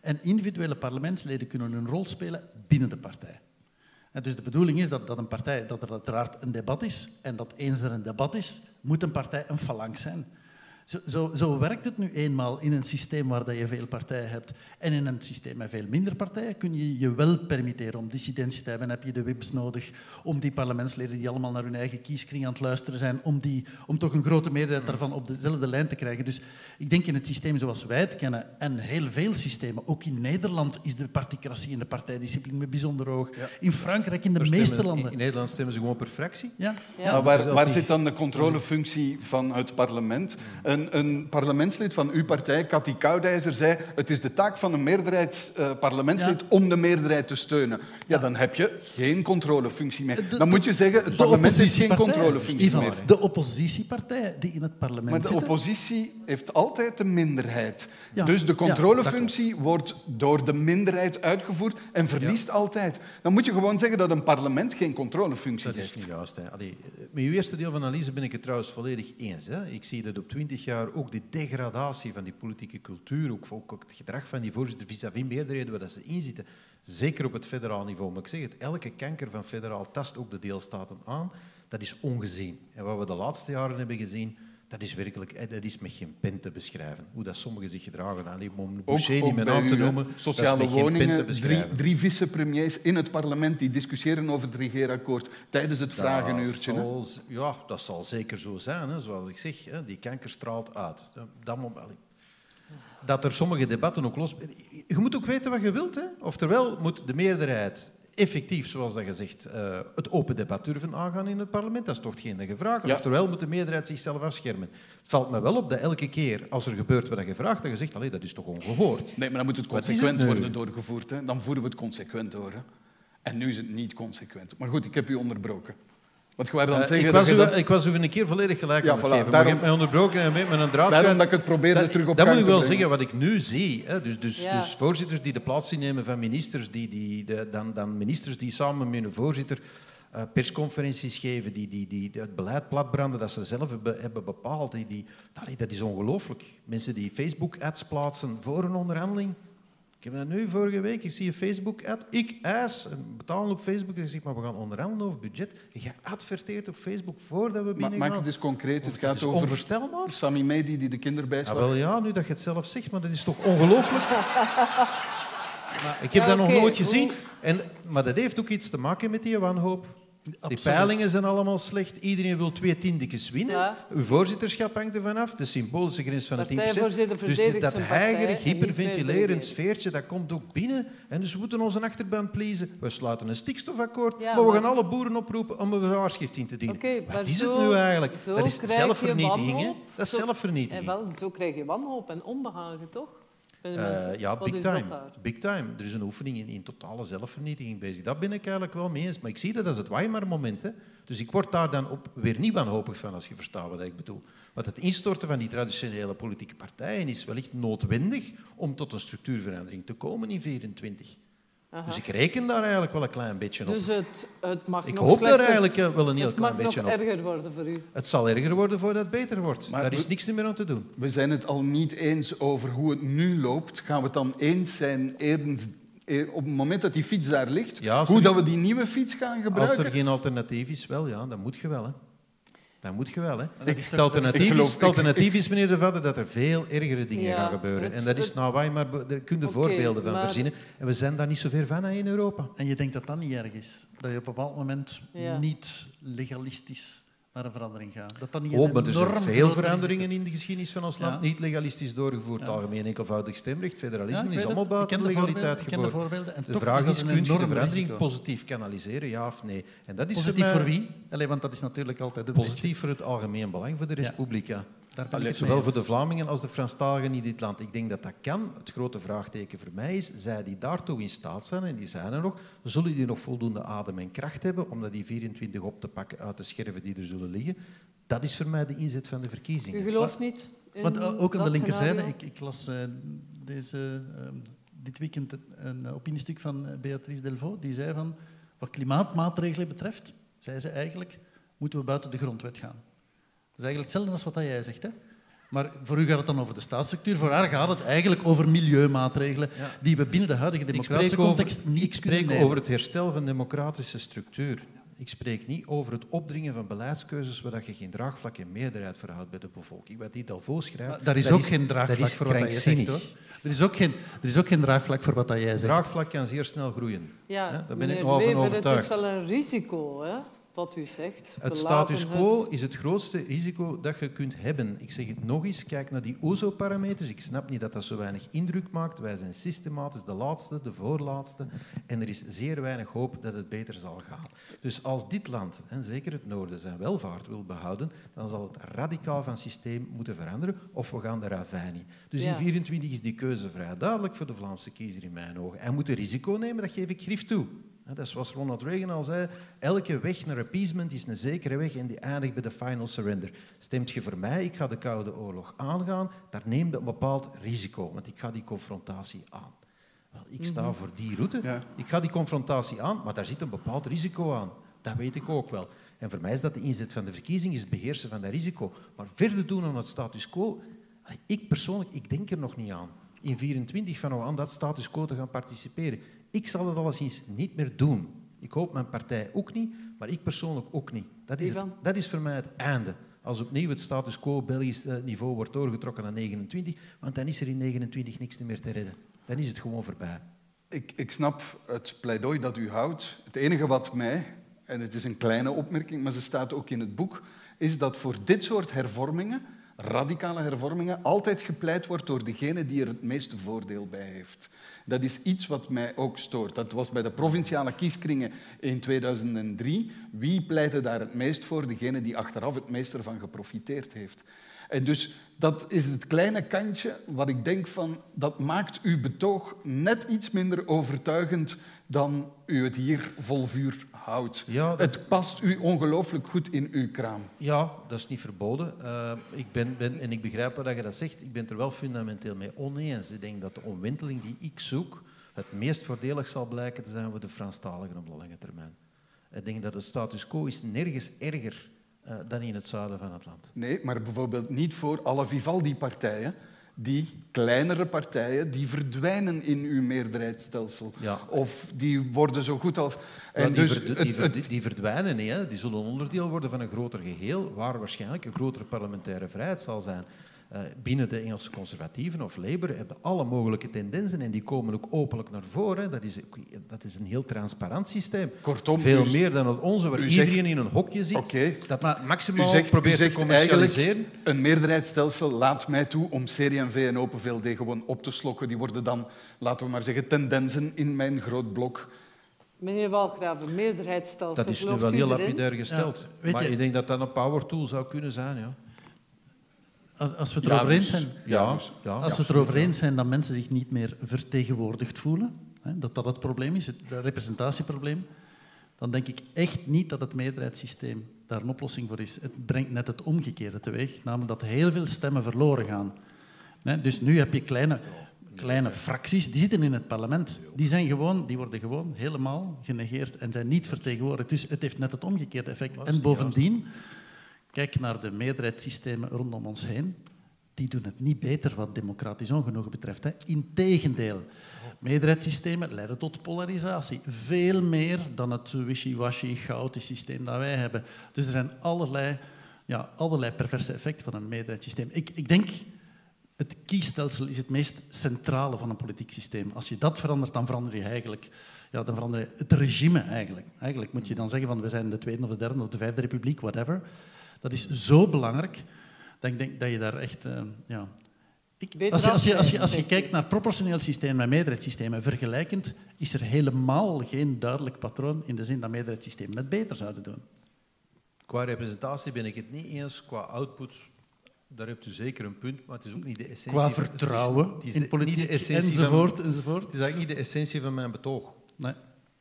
En individuele parlementsleden kunnen een rol spelen binnen de partij. Dus de bedoeling is dat, dat, een partij, dat er uiteraard een debat is en dat eens er een debat is, moet een partij een phalanx zijn. Zo, zo, zo, werkt het nu eenmaal in een systeem waar je veel partijen hebt. En in een systeem met veel minder partijen kun je je wel permitteren om dissidentie te hebben. En heb je de WIPs nodig om die parlementsleden die allemaal naar hun eigen kieskring aan het luisteren zijn, om, die, om toch een grote meerderheid daarvan op dezelfde lijn te krijgen. Dus ik denk in het systeem zoals wij het kennen, en heel veel systemen, ook in Nederland is de particratie en de partijdiscipline bijzonder hoog. In Frankrijk, in de meeste landen.
In Nederland stemmen ze gewoon per fractie. Ja.
ja. Maar waar, waar zit dan de controlefunctie van het parlement? Een, een parlementslid van uw partij, Cathy Koudijzer, zei het is de taak van een meerderheidsparlementslid uh, om de meerderheid te steunen. Ja, dan heb je geen controlefunctie meer. Dan moet je zeggen, het parlement heeft geen controlefunctie meer.
De oppositiepartij die in het parlement
Maar de oppositie heeft altijd de minderheid. dus de controlefunctie wordt door de minderheid uitgevoerd en verliest altijd. Dan moet je gewoon zeggen dat een parlement geen controlefunctie heeft.
Dat is niet juist. Hè. Allee, met uw eerste deel van analyse ben ik het trouwens volledig eens. Hè. Ik zie dat op twintig jaar ook die degradatie van die politieke cultuur, ook, het gedrag van die voorzitter vis-à-vis meerderheden waar dat ze in zitten, zeker op het federaal niveau. Maar ik zeg het, elke kanker van federaal tast ook de deelstaten aan. Dat is ongezien. En wat we de laatste jaren hebben gezien, dat is werkelijk dat is met geen pen te beschrijven. Hoe dat sommigen zich gedragen. Alleen om Boucher niet met naam te noemen,
sociale woningen, drie, drie vicepremiers in het parlement die discussiëren over het regeerakkoord tijdens het vragenuurtje.
Zal, ja, dat zal zeker zo zijn. Hè. Zoals ik zeg, hè, die kanker straalt uit. Dat, dat er sommige debatten ook los... Je moet ook weten wat je wilt. Hè. Oftewel moet de meerderheid effectief, zoals dat gezegd, uh, het open debat durven aangaan in het parlement. Dat is toch je vraagt. Ja. Oftewel moet de meerderheid zichzelf afschermen. Het valt me wel op dat elke keer als er gebeurt wat je vraagt, dat je zegt, allee, dat is toch ongehoord.
Nee, maar dan moet het consequent worden doorgevoerd. Hè? Dan voeren we het consequent door. Hè? En nu is het niet consequent. Maar goed, ik heb u onderbroken.
Je dan zeggen, ik, was u, dat... ik was u een keer volledig gelijk ja, aan het geven, daarom, maar je hebt mij onderbroken en met een draad...
Daarom dat ik het probeerde terug op
Dat moet ik wel zeggen, wat ik nu zie. Hè, dus, dus, ja. dus voorzitters die de plaats innemen van ministers, die, die, de, dan, dan ministers die samen met een voorzitter uh, persconferenties geven, die, die, die, die, het beleid platbranden dat ze zelf hebben, hebben bepaald. Die, die, dat is ongelooflijk. Mensen die Facebook-ads plaatsen voor een onderhandeling... Ik heb dat nu vorige week, ik zie een Facebook-ad. Ik eis, betalen op Facebook. En ik zeg, maar we gaan onderhandelen over budget. Je adverteert op Facebook voordat we binnen
Maak het eens dus concreet. Het gaat over
onvoorstelbaar.
Sammy Medi die de kinderbijslag...
Ah, wel ja, nu dat je het zelf zegt, maar dat is toch ongelooflijk? ik heb dat nog nooit gezien. En, maar dat heeft ook iets te maken met die wanhoop. Die peilingen zijn allemaal slecht. Iedereen wil twee tiendekes winnen. Ja. Uw voorzitterschap hangt ervan af. De symbolische grens van het 10%. Dus dat heigerig, hyperventilerend sfeertje, dat komt ook binnen. En dus we moeten onze achterban pleasen. We sluiten een stikstofakkoord, ja, maar we gaan alle boeren oproepen om een bezwaarschrift in te dienen. Okay, Wat is het nu eigenlijk? Dat is zelfvernietiging. Dat is zelfvernietiging.
En wel, zo krijg je wanhoop en onbehagen, toch?
Uh, ja, big time. big time. Er is een oefening in, in, totale zelfvernietiging bezig. Dat ben ik eigenlijk wel mee eens. Maar ik zie dat als het Weimar-moment. Dus ik word daar dan op weer niet wanhopig van, als je verstaat wat ik bedoel. Want het instorten van die traditionele politieke partijen is wellicht noodwendig om tot een structuurverandering te komen in 2024. Dus ik reken daar eigenlijk wel een klein beetje op.
Dus het, het mag
ik
nog
hoop daar eigenlijk eh, wel een heel klein beetje
op. Het mag nog erger worden voor u.
Het zal erger worden voordat het beter wordt. Maar daar is niks meer aan te doen.
We zijn het al niet eens over hoe het nu loopt. Gaan we het dan eens zijn op het moment dat die fiets daar ligt, ja, hoe dat we die nieuwe fiets gaan gebruiken?
Als er geen alternatief is, wel ja, dan moet je wel. Hè. Dat moet je wel. Hè. Het, alternatief is, het alternatief is, meneer De Vader, dat er veel ergere dingen gaan gebeuren. En dat is nou waar maar daar kun je voorbeelden van verzinnen. En we zijn daar niet zo ver van in Europa.
En je denkt dat dat niet erg is? Dat je op een bepaald moment niet legalistisch naar een verandering gaan. Dat dat niet
oh, maar er zijn veel veranderingen in de geschiedenis van ons land niet legalistisch doorgevoerd. Ja. Algemeen enkelvoudig stemrecht, federalisme is allemaal buiten de legaliteit geboren. De, voorbeelden. En de vraag is, kun je de verandering risico. positief kanaliseren, ja of nee?
En dat is positief voor, wie? Allee, want dat is natuurlijk altijd de
Positief voor het algemeen belang, voor de Respublica. Zowel voor de Vlamingen als de Franstaligen in dit land. Ik denk dat dat kan. Het grote vraagteken voor mij is, zij die daartoe in staat zijn, en die zijn er nog, zullen die nog voldoende adem en kracht hebben om dat die 24 op te pakken uit de scherven die er zullen liggen? Dat is voor mij de inzet van de verkiezingen.
U gelooft niet?
Want eh, ook aan de linkerzijde, ik, ik, las uh, deze, uh, dit weekend een opiniestuk van Beatrice Delvaux, die zei van, wat klimaatmaatregelen betreft, zei ze eigenlijk, moeten we buiten de grondwet gaan. Is eigenlijk hetzelfde als wat jij zegt. Hè? Maar voor u gaat het dan over de staatsstructuur. Voor haar gaat het eigenlijk over milieumaatregelen die we binnen de huidige democratische context
over,
niet
Ik spreek
kunnen
over het herstel van democratische structuur. Ik spreek niet over het opdringen van beleidskeuzes waar je geen draagvlak en meerderheid voor houdt bij de bevolking. Wat die Dalvo schrijft...
Maar daar is ook geen draagvlak voor wat jij zegt, hoor. Er is, ook geen, er is ook geen draagvlak voor wat jij zegt.
Draagvlak kan zeer snel groeien.
Ja,
Daar ben ik nog van overtuigd.
Het is wel een risico, hè, wat u zegt.
Het status quo
het-
is het grootste risico dat je kunt hebben. Ik zeg het nog eens, kijk naar die OZO-parameters. Ik snap niet dat dat zo weinig indruk maakt. Wij zijn systematisch de laatste, de voorlaatste. En er is zeer weinig hoop dat het beter zal gaan. Dus als dit land, en zeker het noorden, zijn welvaart wil behouden, dan zal het radicaal van systeem moeten veranderen of we gaan de ravijn in. Dus
Ja.
in 24 is die keuze vrij duidelijk voor de Vlaamse kiezer in mijn ogen. Hij moet een risico nemen, dat geef ik grief toe. Dat is zoals Ronald Reagan al zei, elke weg naar appeasement is een zekere weg en die eindigt bij de final surrender. Stemt je voor mij, ik ga de Koude Oorlog aangaan, daar neemt een bepaald risico, want ik ga die confrontatie aan. Wel, ik sta voor die route,
Ja.
ik ga die confrontatie aan, maar daar zit een bepaald risico aan. Dat weet ik ook wel. En voor mij is dat de inzet van de verkiezing, is het beheersen van dat risico. Maar verder doen aan het status quo, ik persoonlijk, ik denk er nog niet aan. In 24 van aan dat status quo te gaan participeren. Ik zal het alleszins niet meer doen. Ik hoop mijn partij ook niet, maar ik persoonlijk ook niet. Dat is, het, dat is voor mij het einde. Als opnieuw het status quo Belgisch eh, niveau wordt doorgetrokken naar 29, want dan is er in 29 niks meer te redden. Dan is het gewoon voorbij.
Ik, ik snap het pleidooi dat u houdt. Het enige wat mij, en het is een kleine opmerking, maar ze staat ook in het boek, is dat voor dit soort hervormingen, radicale hervormingen, altijd gepleit wordt door degene die er het meeste voordeel bij heeft. Dat is iets wat mij ook stoort. Dat was bij de provinciale kieskringen in 2003. Wie pleitte daar het meest voor? Degene die achteraf het meest ervan geprofiteerd heeft. En dus dat is het kleine kantje wat ik denk van, dat maakt uw betoog net iets minder overtuigend dan u het hier vol vuur houdt.
Ja, dat-
Het past u ongelooflijk goed in uw kraam.
Ja, dat is niet verboden. Eh, ik ben, ben, en ik begrijp wat je dat zegt. Ik ben het er wel fundamenteel mee oneens. Ik denk dat de omwenteling die ik zoek het meest voordelig zal blijken te zijn voor de Franstaligen op de lange termijn. Ik denk dat de status quo is nergens erger eh, dan in het zuiden van het land.
Nee, maar bijvoorbeeld niet voor alle Vivaldi-partijen. Die kleinere partijen, die verdwijnen in uw meerderheidsstelsel.
Ja.
Of die worden zo goed als...
Ja,
En
die,
dus
verd- die,
het-
verd-
het-
die verdwijnen niet. Hè. Die zullen onderdeel worden van een groter geheel, waar waarschijnlijk een grotere parlementaire vrijheid zal zijn. Eh, binnen de Engelse conservatieven of Labour hebben alle mogelijke tendensen en die komen ook openlijk naar voren. Dat is, dat is een heel transparant systeem.
Kortom,
Veel
u-
meer dan het onze, waar iedereen
zegt-
in een hokje zit, dat
Maar
maximaal
U zegt, u
probeert te commercialiseren.
een meerderheidsstelsel laat mij toe om CD&V en Open VLD gewoon op te slokken. Die worden dan, laten we maar zeggen, tendensen in mijn groot blok.
Meneer Walgraven, meerderheidsstelsel.
Dat is nu wel heel lapidair gesteld.
Ja, weet
maar
je-
ik denk dat dat een power tool zou kunnen zijn. Ja,
Als, als we het
Ja,
erover eens
dus-
zijn,
ja,
dus-
ja,
als we het erover eens zijn dat mensen zich niet meer vertegenwoordigd voelen, hè, dat dat het probleem is, het representatieprobleem, dan denk ik echt niet dat het meerderheidssysteem daar een oplossing voor is. Het brengt net het omgekeerde teweeg, namelijk dat heel veel stemmen verloren gaan. Hè, dus nu heb je kleine, kleine fracties, die zitten in het parlement. Die, zijn gewoon, die worden gewoon helemaal genegeerd en zijn niet vertegenwoordigd. Dus het heeft net het omgekeerde effect. En bovendien, kijk naar de meerderheidssystemen rondom ons heen. Die doen het niet beter wat democratisch ongenoegen betreft. Hè. Integendeel. Meerderheidssystemen leiden tot polarisatie. Veel meer dan het wishy-washy, chaotisch systeem dat wij hebben. Dus er zijn allerlei, ja, allerlei perverse effecten van een meerderheidssysteem. Ik, ik denk, het kiesstelsel is het meest centrale van een politiek systeem. Als je dat verandert, dan verander je eigenlijk ja, dan verander je het regime eigenlijk. Eigenlijk moet je dan zeggen van we zijn de tweede of de derde of de vijfde republiek, whatever. Dat is zo belangrijk dat ik denk dat je daar echt... eh, ja. Ik, als, je, als, je, als, je, als je kijkt naar proportioneel systeem en meerderheidssystemen vergelijkend, is er helemaal geen duidelijk patroon in de zin dat meerderheidssystemen het beter zouden doen.
Qua representatie ben ik het niet eens. Qua output, daar hebt u zeker een punt, maar het is ook niet de essentie.
Qua
van- het is-
vertrouwen
het is
in politiek
niet de essentie
enzovoort,
Van,
enzovoort.
het is eigenlijk niet de essentie van mijn betoog.
Nee.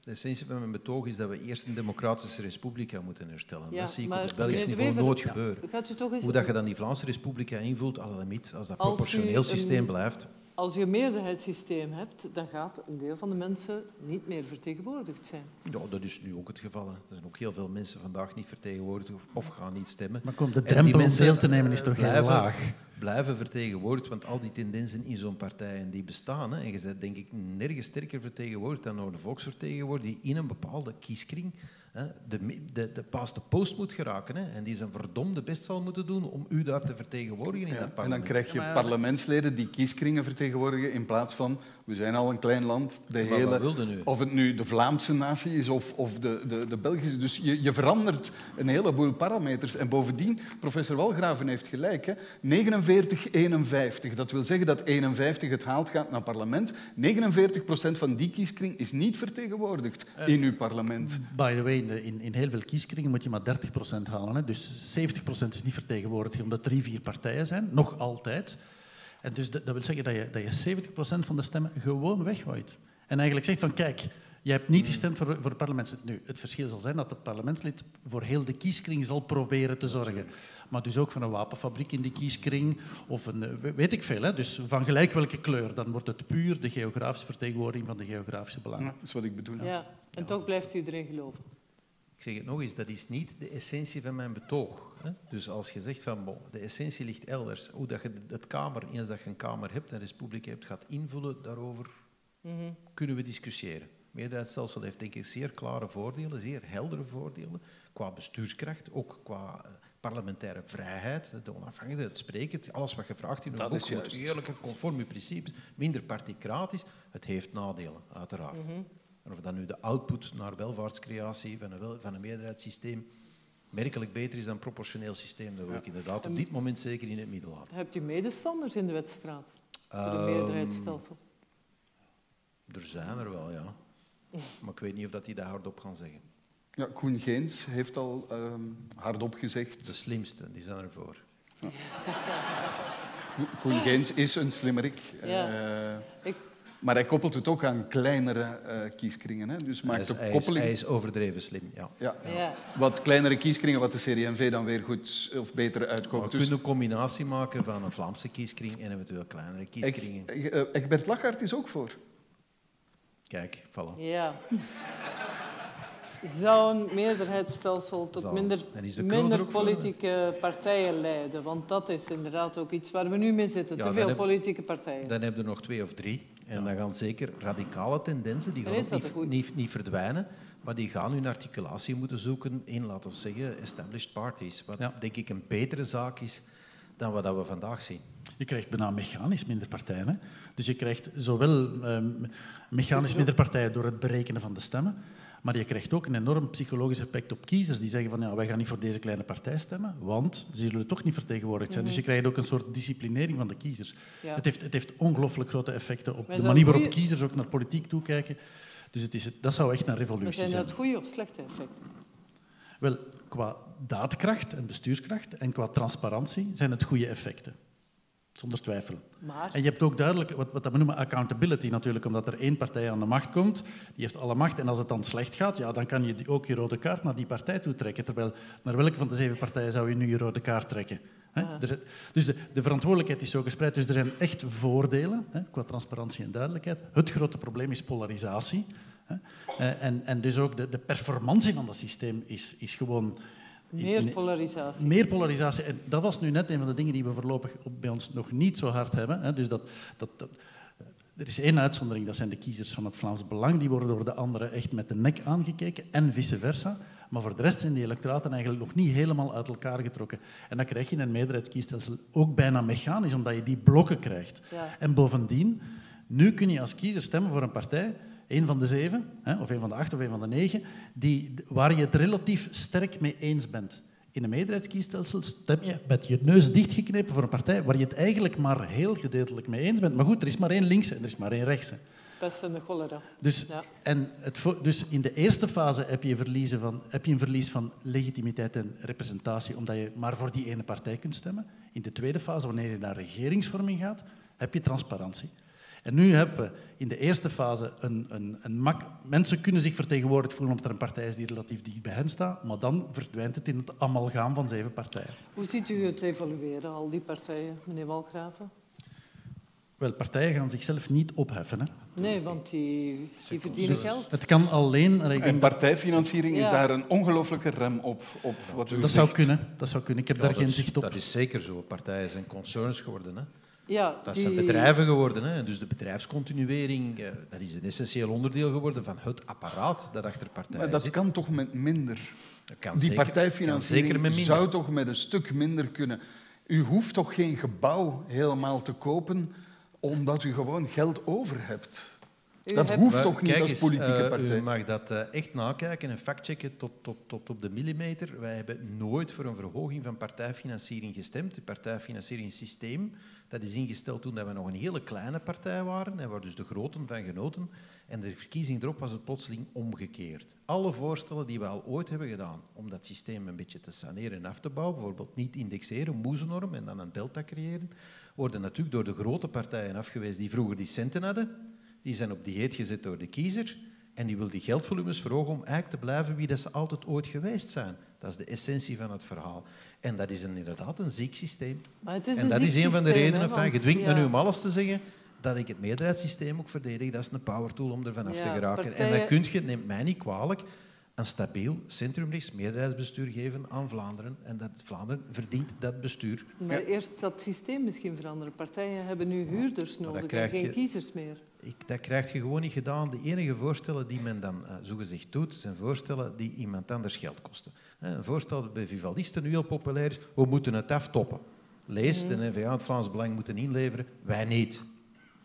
De essentie van mijn betoog is dat we eerst een democratische republiek moeten herstellen.
Ja,
dat zie ik
maar
op het Belgisch niveau nooit
Ja.
gebeuren.
Gaat u toch eens
Hoe dat je dan die Vlaamse republiek invult, al als dat proportioneel
een-
systeem blijft.
Als je een meerderheidssysteem hebt, dan gaat een deel van de mensen niet meer vertegenwoordigd zijn.
Ja, dat is nu ook het geval. Hè. Er zijn ook heel veel mensen vandaag niet vertegenwoordigd of, of gaan niet stemmen.
Maar kom, de drempel om deel te nemen is toch
blijven,
heel laag?
Blijven vertegenwoordigd, want al die tendensen in zo'n partij die bestaan. Hè, en je bent denk ik nergens sterker vertegenwoordigd dan door de volksvertegenwoordiger die in een bepaalde kieskring de, de, de paas de post moet geraken hè, en die zijn verdomde best zal moeten doen om u daar te vertegenwoordigen in dat
parlement. En dan krijg je parlementsleden die kieskringen vertegenwoordigen in plaats van, we zijn al een klein land, de hele, of het nu de Vlaamse natie is of, of de, de, de Belgische. Dus je, je verandert een heleboel parameters. En bovendien, professor Walgraven heeft gelijk, hè, 49-51. Dat wil zeggen dat 51 het haalt gaat naar parlement. 49 procent van die kieskring is niet vertegenwoordigd eh, in uw parlement.
By the way, in, in, heel veel kieskringen moet je maar 30% halen. Hè. Dus 70% is niet vertegenwoordigd, omdat er drie, vier partijen zijn, nog altijd. En dus dat, wil zeggen dat je, dat je 70% van de stemmen gewoon weggooit. En eigenlijk zegt van, kijk, je hebt niet gestemd voor, voor het parlementslid. Nu, het verschil zal zijn dat het parlementslid voor heel de kieskring zal proberen te zorgen. Maar dus ook van een wapenfabriek in die kieskring, of een, eh, weet ik veel. Hè? Dus van gelijk welke kleur. Dan wordt het puur de geografische vertegenwoordiging van de geografische belangen. Ja,
dat is wat ik bedoel.
Ja, en toch blijft u erin geloven.
Ik zeg het nog eens, dat is niet de essentie van mijn betoog. Hè? Dus als je zegt van, de essentie ligt elders, hoe dat je het kamer, eens dat je een kamer hebt, een republiek hebt, gaat invullen, daarover mhm. kunnen we discussiëren. Meerderheidsstelsel heeft denk ik zeer klare voordelen, zeer heldere voordelen, qua bestuurskracht, ook qua eh, parlementaire vrijheid, de onafhankelijkheid, het spreken, alles wat je vraagt in een boek wordt eerlijker, conform je principes, minder particratisch. Het heeft nadelen, uiteraard. Mhm of dat nu de output naar welvaartscreatie van een, van een meerderheidssysteem merkelijk beter is dan een proportioneel systeem. Dat wil ik inderdaad op dit moment zeker in het midden laten.
Hebt u medestanders in de wedstrijd voor een um, meerderheidsstelsel?
Er zijn er wel, ja. Maar ik weet niet of dat die daar hardop gaan zeggen.
Ja, Koen Geens heeft al um, hardop gezegd...
De slimste, die zijn ervoor. Ja.
Koen Geens is een slimmerik.
Ja. Uh, ik
maar hij koppelt het ook aan kleinere uh, kieskringen. Hè? Dus maakt
hij, is, koppeling... hij, is, overdreven slim, ja.
Ja. ja. Wat kleinere kieskringen, wat de CD&V dan weer goed of beter uitkomt.
We dus... kunnen een combinatie maken van een Vlaamse kieskring en eventueel kleinere kieskringen.
Uh, Egbert Lachart is ook voor.
Kijk, vallen.
Ja. Zou een meerderheidsstelsel tot minder, minder politieke partijen leiden. Want dat is inderdaad ook iets waar we nu mee zitten. Te veel politieke partijen.
Dan hebben we nog twee of drie. En dan gaan zeker radicale tendensen, die gaan niet, niet, niet, verdwijnen, maar die gaan hun articulatie moeten zoeken in, laten we zeggen, established parties. Wat denk ik een betere zaak is dan wat we vandaag zien.
Je krijgt bijna mechanisch minder partijen. Hè? Dus je krijgt zowel eh, mechanisch minder partijen door het berekenen van de stemmen, maar je krijgt ook een enorm psychologisch effect op kiezers die zeggen van ja, wij gaan niet voor deze kleine partij stemmen, want ze zullen toch niet vertegenwoordigd zijn. Dus je mhm. krijgt ook een soort disciplinering van de kiezers. Het, heeft, het heeft ongelooflijk grote effecten op de manier waarop kiezers ook naar politiek toekijken. Dus het is, dat zou echt een revolutie zijn.
Zijn dat goede of slechte effecten?
Wel, qua daadkracht en bestuurskracht en qua transparantie zijn het goede effecten. Zonder twijfel.
Maar...
En je hebt ook duidelijk, wat, wat we noemen accountability natuurlijk, omdat er één partij aan de macht komt, die heeft alle macht. En als het dan slecht gaat, ja, dan kan je ook je rode kaart naar die partij toe trekken. Terwijl, naar welke van de zeven partijen zou je nu je rode kaart trekken? Dus de, de, verantwoordelijkheid is zo gespreid. Dus er zijn echt voordelen hè, qua transparantie en duidelijkheid. Het grote probleem is polarisatie. Hè. Eh, en, en dus ook de, de performantie van dat systeem is, is gewoon
meer polarisatie.
Meer polarisatie. En dat was nu net een van de dingen die we voorlopig bij ons nog niet zo hard hebben. Dus dat, dat, dat, er is één uitzondering, dat zijn de kiezers van het Vlaams Belang. Die worden door de anderen echt met de nek aangekeken en vice versa. Maar voor de rest zijn die electoraten eigenlijk nog niet helemaal uit elkaar getrokken. En dan krijg je in een meerderheidskiesstelsel ook bijna mechanisch, omdat je die blokken krijgt. En bovendien, nu kun je als kiezer stemmen voor een partij een van de zeven, of een van de acht of een van de negen, die, waar je het relatief sterk mee eens bent. In een meerderheidskiesstelsel stem je met je neus dichtgeknepen voor een partij waar je het eigenlijk maar heel gedeeltelijk mee eens bent. Maar goed, er is maar één linkse en er is maar één rechtse.
Pest en de cholera.
Dus, ja. en het, dus in de eerste fase heb je, verliezen van, heb je een verlies van legitimiteit en representatie, omdat je maar voor die ene partij kunt stemmen. In de tweede fase, wanneer je naar regeringsvorming gaat, heb je transparantie. En nu hebben we in de eerste fase een, een, een mak... Mensen kunnen zich vertegenwoordigd voelen omdat er een partij is die relatief dicht bij hen staat, maar dan verdwijnt het in het amalgaam van zeven partijen.
Hoe ziet u het evolueren, al die partijen, meneer Walgraven?
Wel, partijen gaan zichzelf niet opheffen. Hè.
Nee, want die, die verdienen
Dus
geld.
het kan alleen... Ik
En partijfinanciering is daar een ongelofelijke rem op, op wat u
dat
zegt.
zou kunnen. Dat zou kunnen. Ik heb
Ja,
daar geen
is-
zicht op.
Dat is zeker zo. Partijen zijn concerns geworden. Hè.
Ja,
Dat
die-
zijn bedrijven geworden. Hè. Dus de bedrijfscontinuering, eh, dat is een essentieel onderdeel geworden van het apparaat dat achter partijen
Maar dat
zit.
kan toch met minder?
Dat kan
Die
zeker- kan
partijfinanciering zou toch met een stuk minder kunnen. U hoeft toch geen gebouw helemaal te kopen omdat u gewoon geld over hebt.
u
dat
hebt-
hoeft
Maar
toch niet als politieke
eh,
partij?
U mag dat eh, echt nakijken en factchecken tot, tot, tot op de millimeter. Wij hebben nooit voor een verhoging van partijfinanciering gestemd. Het partijfinancieringssysteem dat is ingesteld toen we nog een hele kleine partij waren en waar dus de groten van genoten. En de verkiezing erop was het plotseling omgekeerd. Alle voorstellen die we al ooit hebben gedaan om dat systeem een beetje te saneren en af te bouwen, bijvoorbeeld niet indexeren, moezenorm en dan een delta creëren, worden natuurlijk door de grote partijen afgewezen die vroeger die centen hadden. Die zijn op dieet gezet door de kiezer en die wil die geldvolumes verhogen om eigenlijk te blijven wie dat ze altijd ooit geweest zijn. Dat is de essentie van het verhaal. En dat is een, inderdaad een ziek systeem.
Maar het is
En dat
ziek
is een van de redenen
hè,
van,
want-
je dwingt me nu om alles te zeggen, dat ik het meerderheidssysteem ook verdedig. Dat is een power tool om er vanaf
Ja,
te geraken. En dat kun je, neemt mij niet kwalijk, een stabiel centrumrechts meerderheidsbestuur geven aan Vlaanderen. En dat Vlaanderen verdient dat bestuur.
Maar eerst dat systeem misschien veranderen. Partijen hebben nu huurders nodig en geen
je-
kiezers meer.
Ik, dat krijg je gewoon niet gedaan. De enige voorstellen die men dan uh, zogezegd doet, zijn voorstellen die iemand anders geld kosten. Hè, een voorstel dat bij Vivalisten nu heel populair is, we moeten het aftoppen. Lees, de NVA en het Vlaams Belang moeten inleveren, wij niet.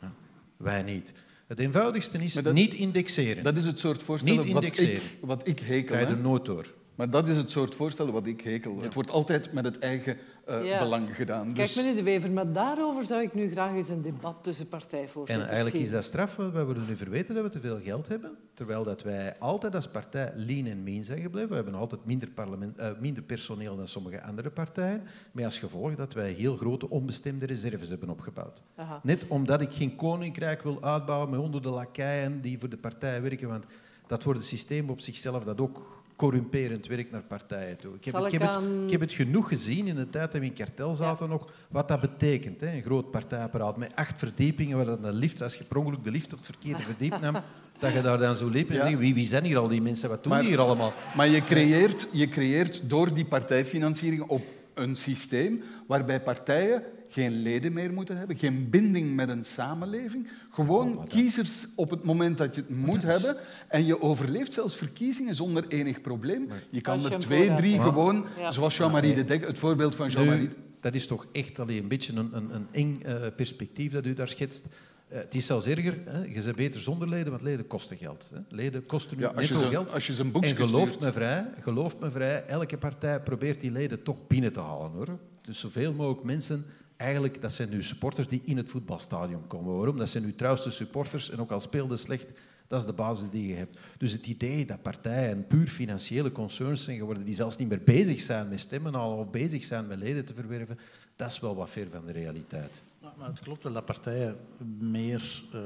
Ja, wij niet. Het eenvoudigste is
dat-
niet indexeren.
Dat is het soort voorstellen
Niet
wat ik, wat ik hekel.
Je
hè.
er nooit door.
Maar dat is het soort voorstellen wat ik hekel. Het wordt altijd met het eigen eh,
Ja.
belang gedaan.
Kijk,
Dus,
meneer De Wever, maar daarover zou ik nu graag eens een debat tussen
En
partijvoorzitters
eigenlijk is dat straf, want wij worden nu verweten dat we te veel geld hebben, terwijl dat wij altijd als partij lean en mean zijn gebleven. We hebben altijd minder, parlement, eh, minder personeel dan sommige andere partijen, met als gevolg dat wij heel grote onbestemde reserves hebben opgebouwd.
Aha.
Net omdat ik geen koninkrijk wil uitbouwen met honderden lakeien die voor de partij werken, want dat wordt een systeem op zichzelf dat ook corrumperend werkt naar partijen toe. Ik heb, ik,
ik
heb het, ik heb het genoeg gezien in de tijd dat we in kartel zaten nog, wat dat betekent. Hè? Een groot partijapparaat met acht verdiepingen, waar dat een lift, als je per ongeluk de lift op het verkeerde verdiep nam, dat je daar dan zo liep en
Ja.
zei, wie, wie zijn hier al die mensen, wat doen
Maar-
die hier allemaal?
maar je creëert, je creëert door die partijfinanciering op een systeem waarbij partijen geen leden meer moeten hebben, geen binding met een samenleving, gewoon
Oh,
kiezers op het moment dat je het moet
is-
hebben en je overleeft zelfs verkiezingen zonder enig probleem. Je kan er twee, drie gewoon,
Ja.
zoals Jean-Marie de Dek, het voorbeeld van Jean-Marie...
Nu, dat is toch echt allee, een beetje een, een, een eng eh, perspectief dat u daar schetst. Eh, het is zelfs erger, hè. je bent beter zonder leden, want leden kosten geld. Hè. Leden kosten nu
Ja,
netto
ze-
geld.
als je ze een boekje
en geloof
stuurt.
me vrij, geloof me vrij, elke partij probeert die leden toch binnen te halen. Hoor. Dus zoveel mogelijk mensen, eigenlijk, dat zijn nu supporters die in het voetbalstadion komen. Waarom? Dat zijn uw trouwste supporters en ook al speelden slecht, dat is de basis die je hebt. Dus het idee dat partijen puur financiële concerns zijn geworden, die zelfs niet meer bezig zijn met stemmen halen of bezig zijn met leden te verwerven, dat is wel wat ver van de realiteit.
Maar het klopt wel dat partijen meer eh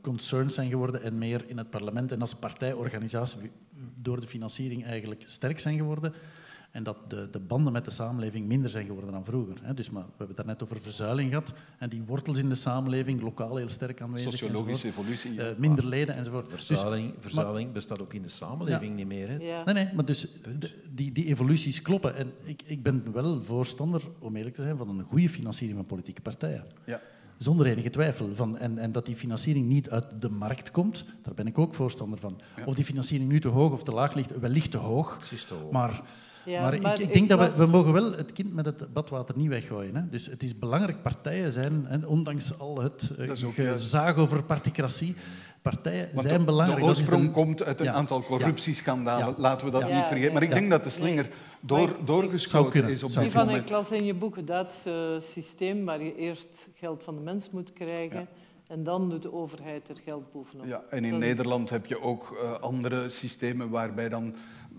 concerned zijn geworden en meer in het parlement en als partijorganisatie door de financiering eigenlijk sterk zijn geworden. En dat de, de banden met de samenleving minder zijn geworden dan vroeger. Hè. Dus, maar we hebben het daarnet over verzuiling gehad. En die wortels in de samenleving, lokaal heel sterk aanwezig.
Sociologische
enzovoort.
evolutie. ja.
Eh, minder leden enzovoort. Dus-
Verzuiling, verzuiling bestaat ook in de samenleving niet meer. Hè.
Ja.
Nee, nee, maar dus de- die, die evoluties kloppen. En ik, ik ben wel voorstander, om eerlijk te zijn, van een goede financiering van politieke partijen.
Ja.
Zonder enige twijfel. Van, en, en dat die financiering niet uit de markt komt, daar ben ik ook voorstander van. Of die financiering nu te hoog of te laag ligt, wellicht te hoog.
Precies te hoog.
Maar,
Ja,
maar,
maar
ik, ik
ik
denk dat we, we mogen wel het kind met het badwater niet weggooien. Hè. Dus het is belangrijk, partijen zijn, hè, ondanks al het eh,
Dat is ook
gezaag over particratie, partijen
Want
zijn
de,
belangrijk.
de
Dat
oorsprong komt uit een
Ja.
aantal corruptieschandalen.
Ja.
Laten we dat
Ja.
niet vergeten. Maar ik
Ja.
denk dat de slinger door, doorgeschoten is op dit moment.
ik las in je boek het Duitse systeem waar je eerst geld van de mens moet krijgen en dan doet de overheid er geld bovenop.
Ja, en in
Dat-
Nederland heb je ook eh, andere systemen waarbij dan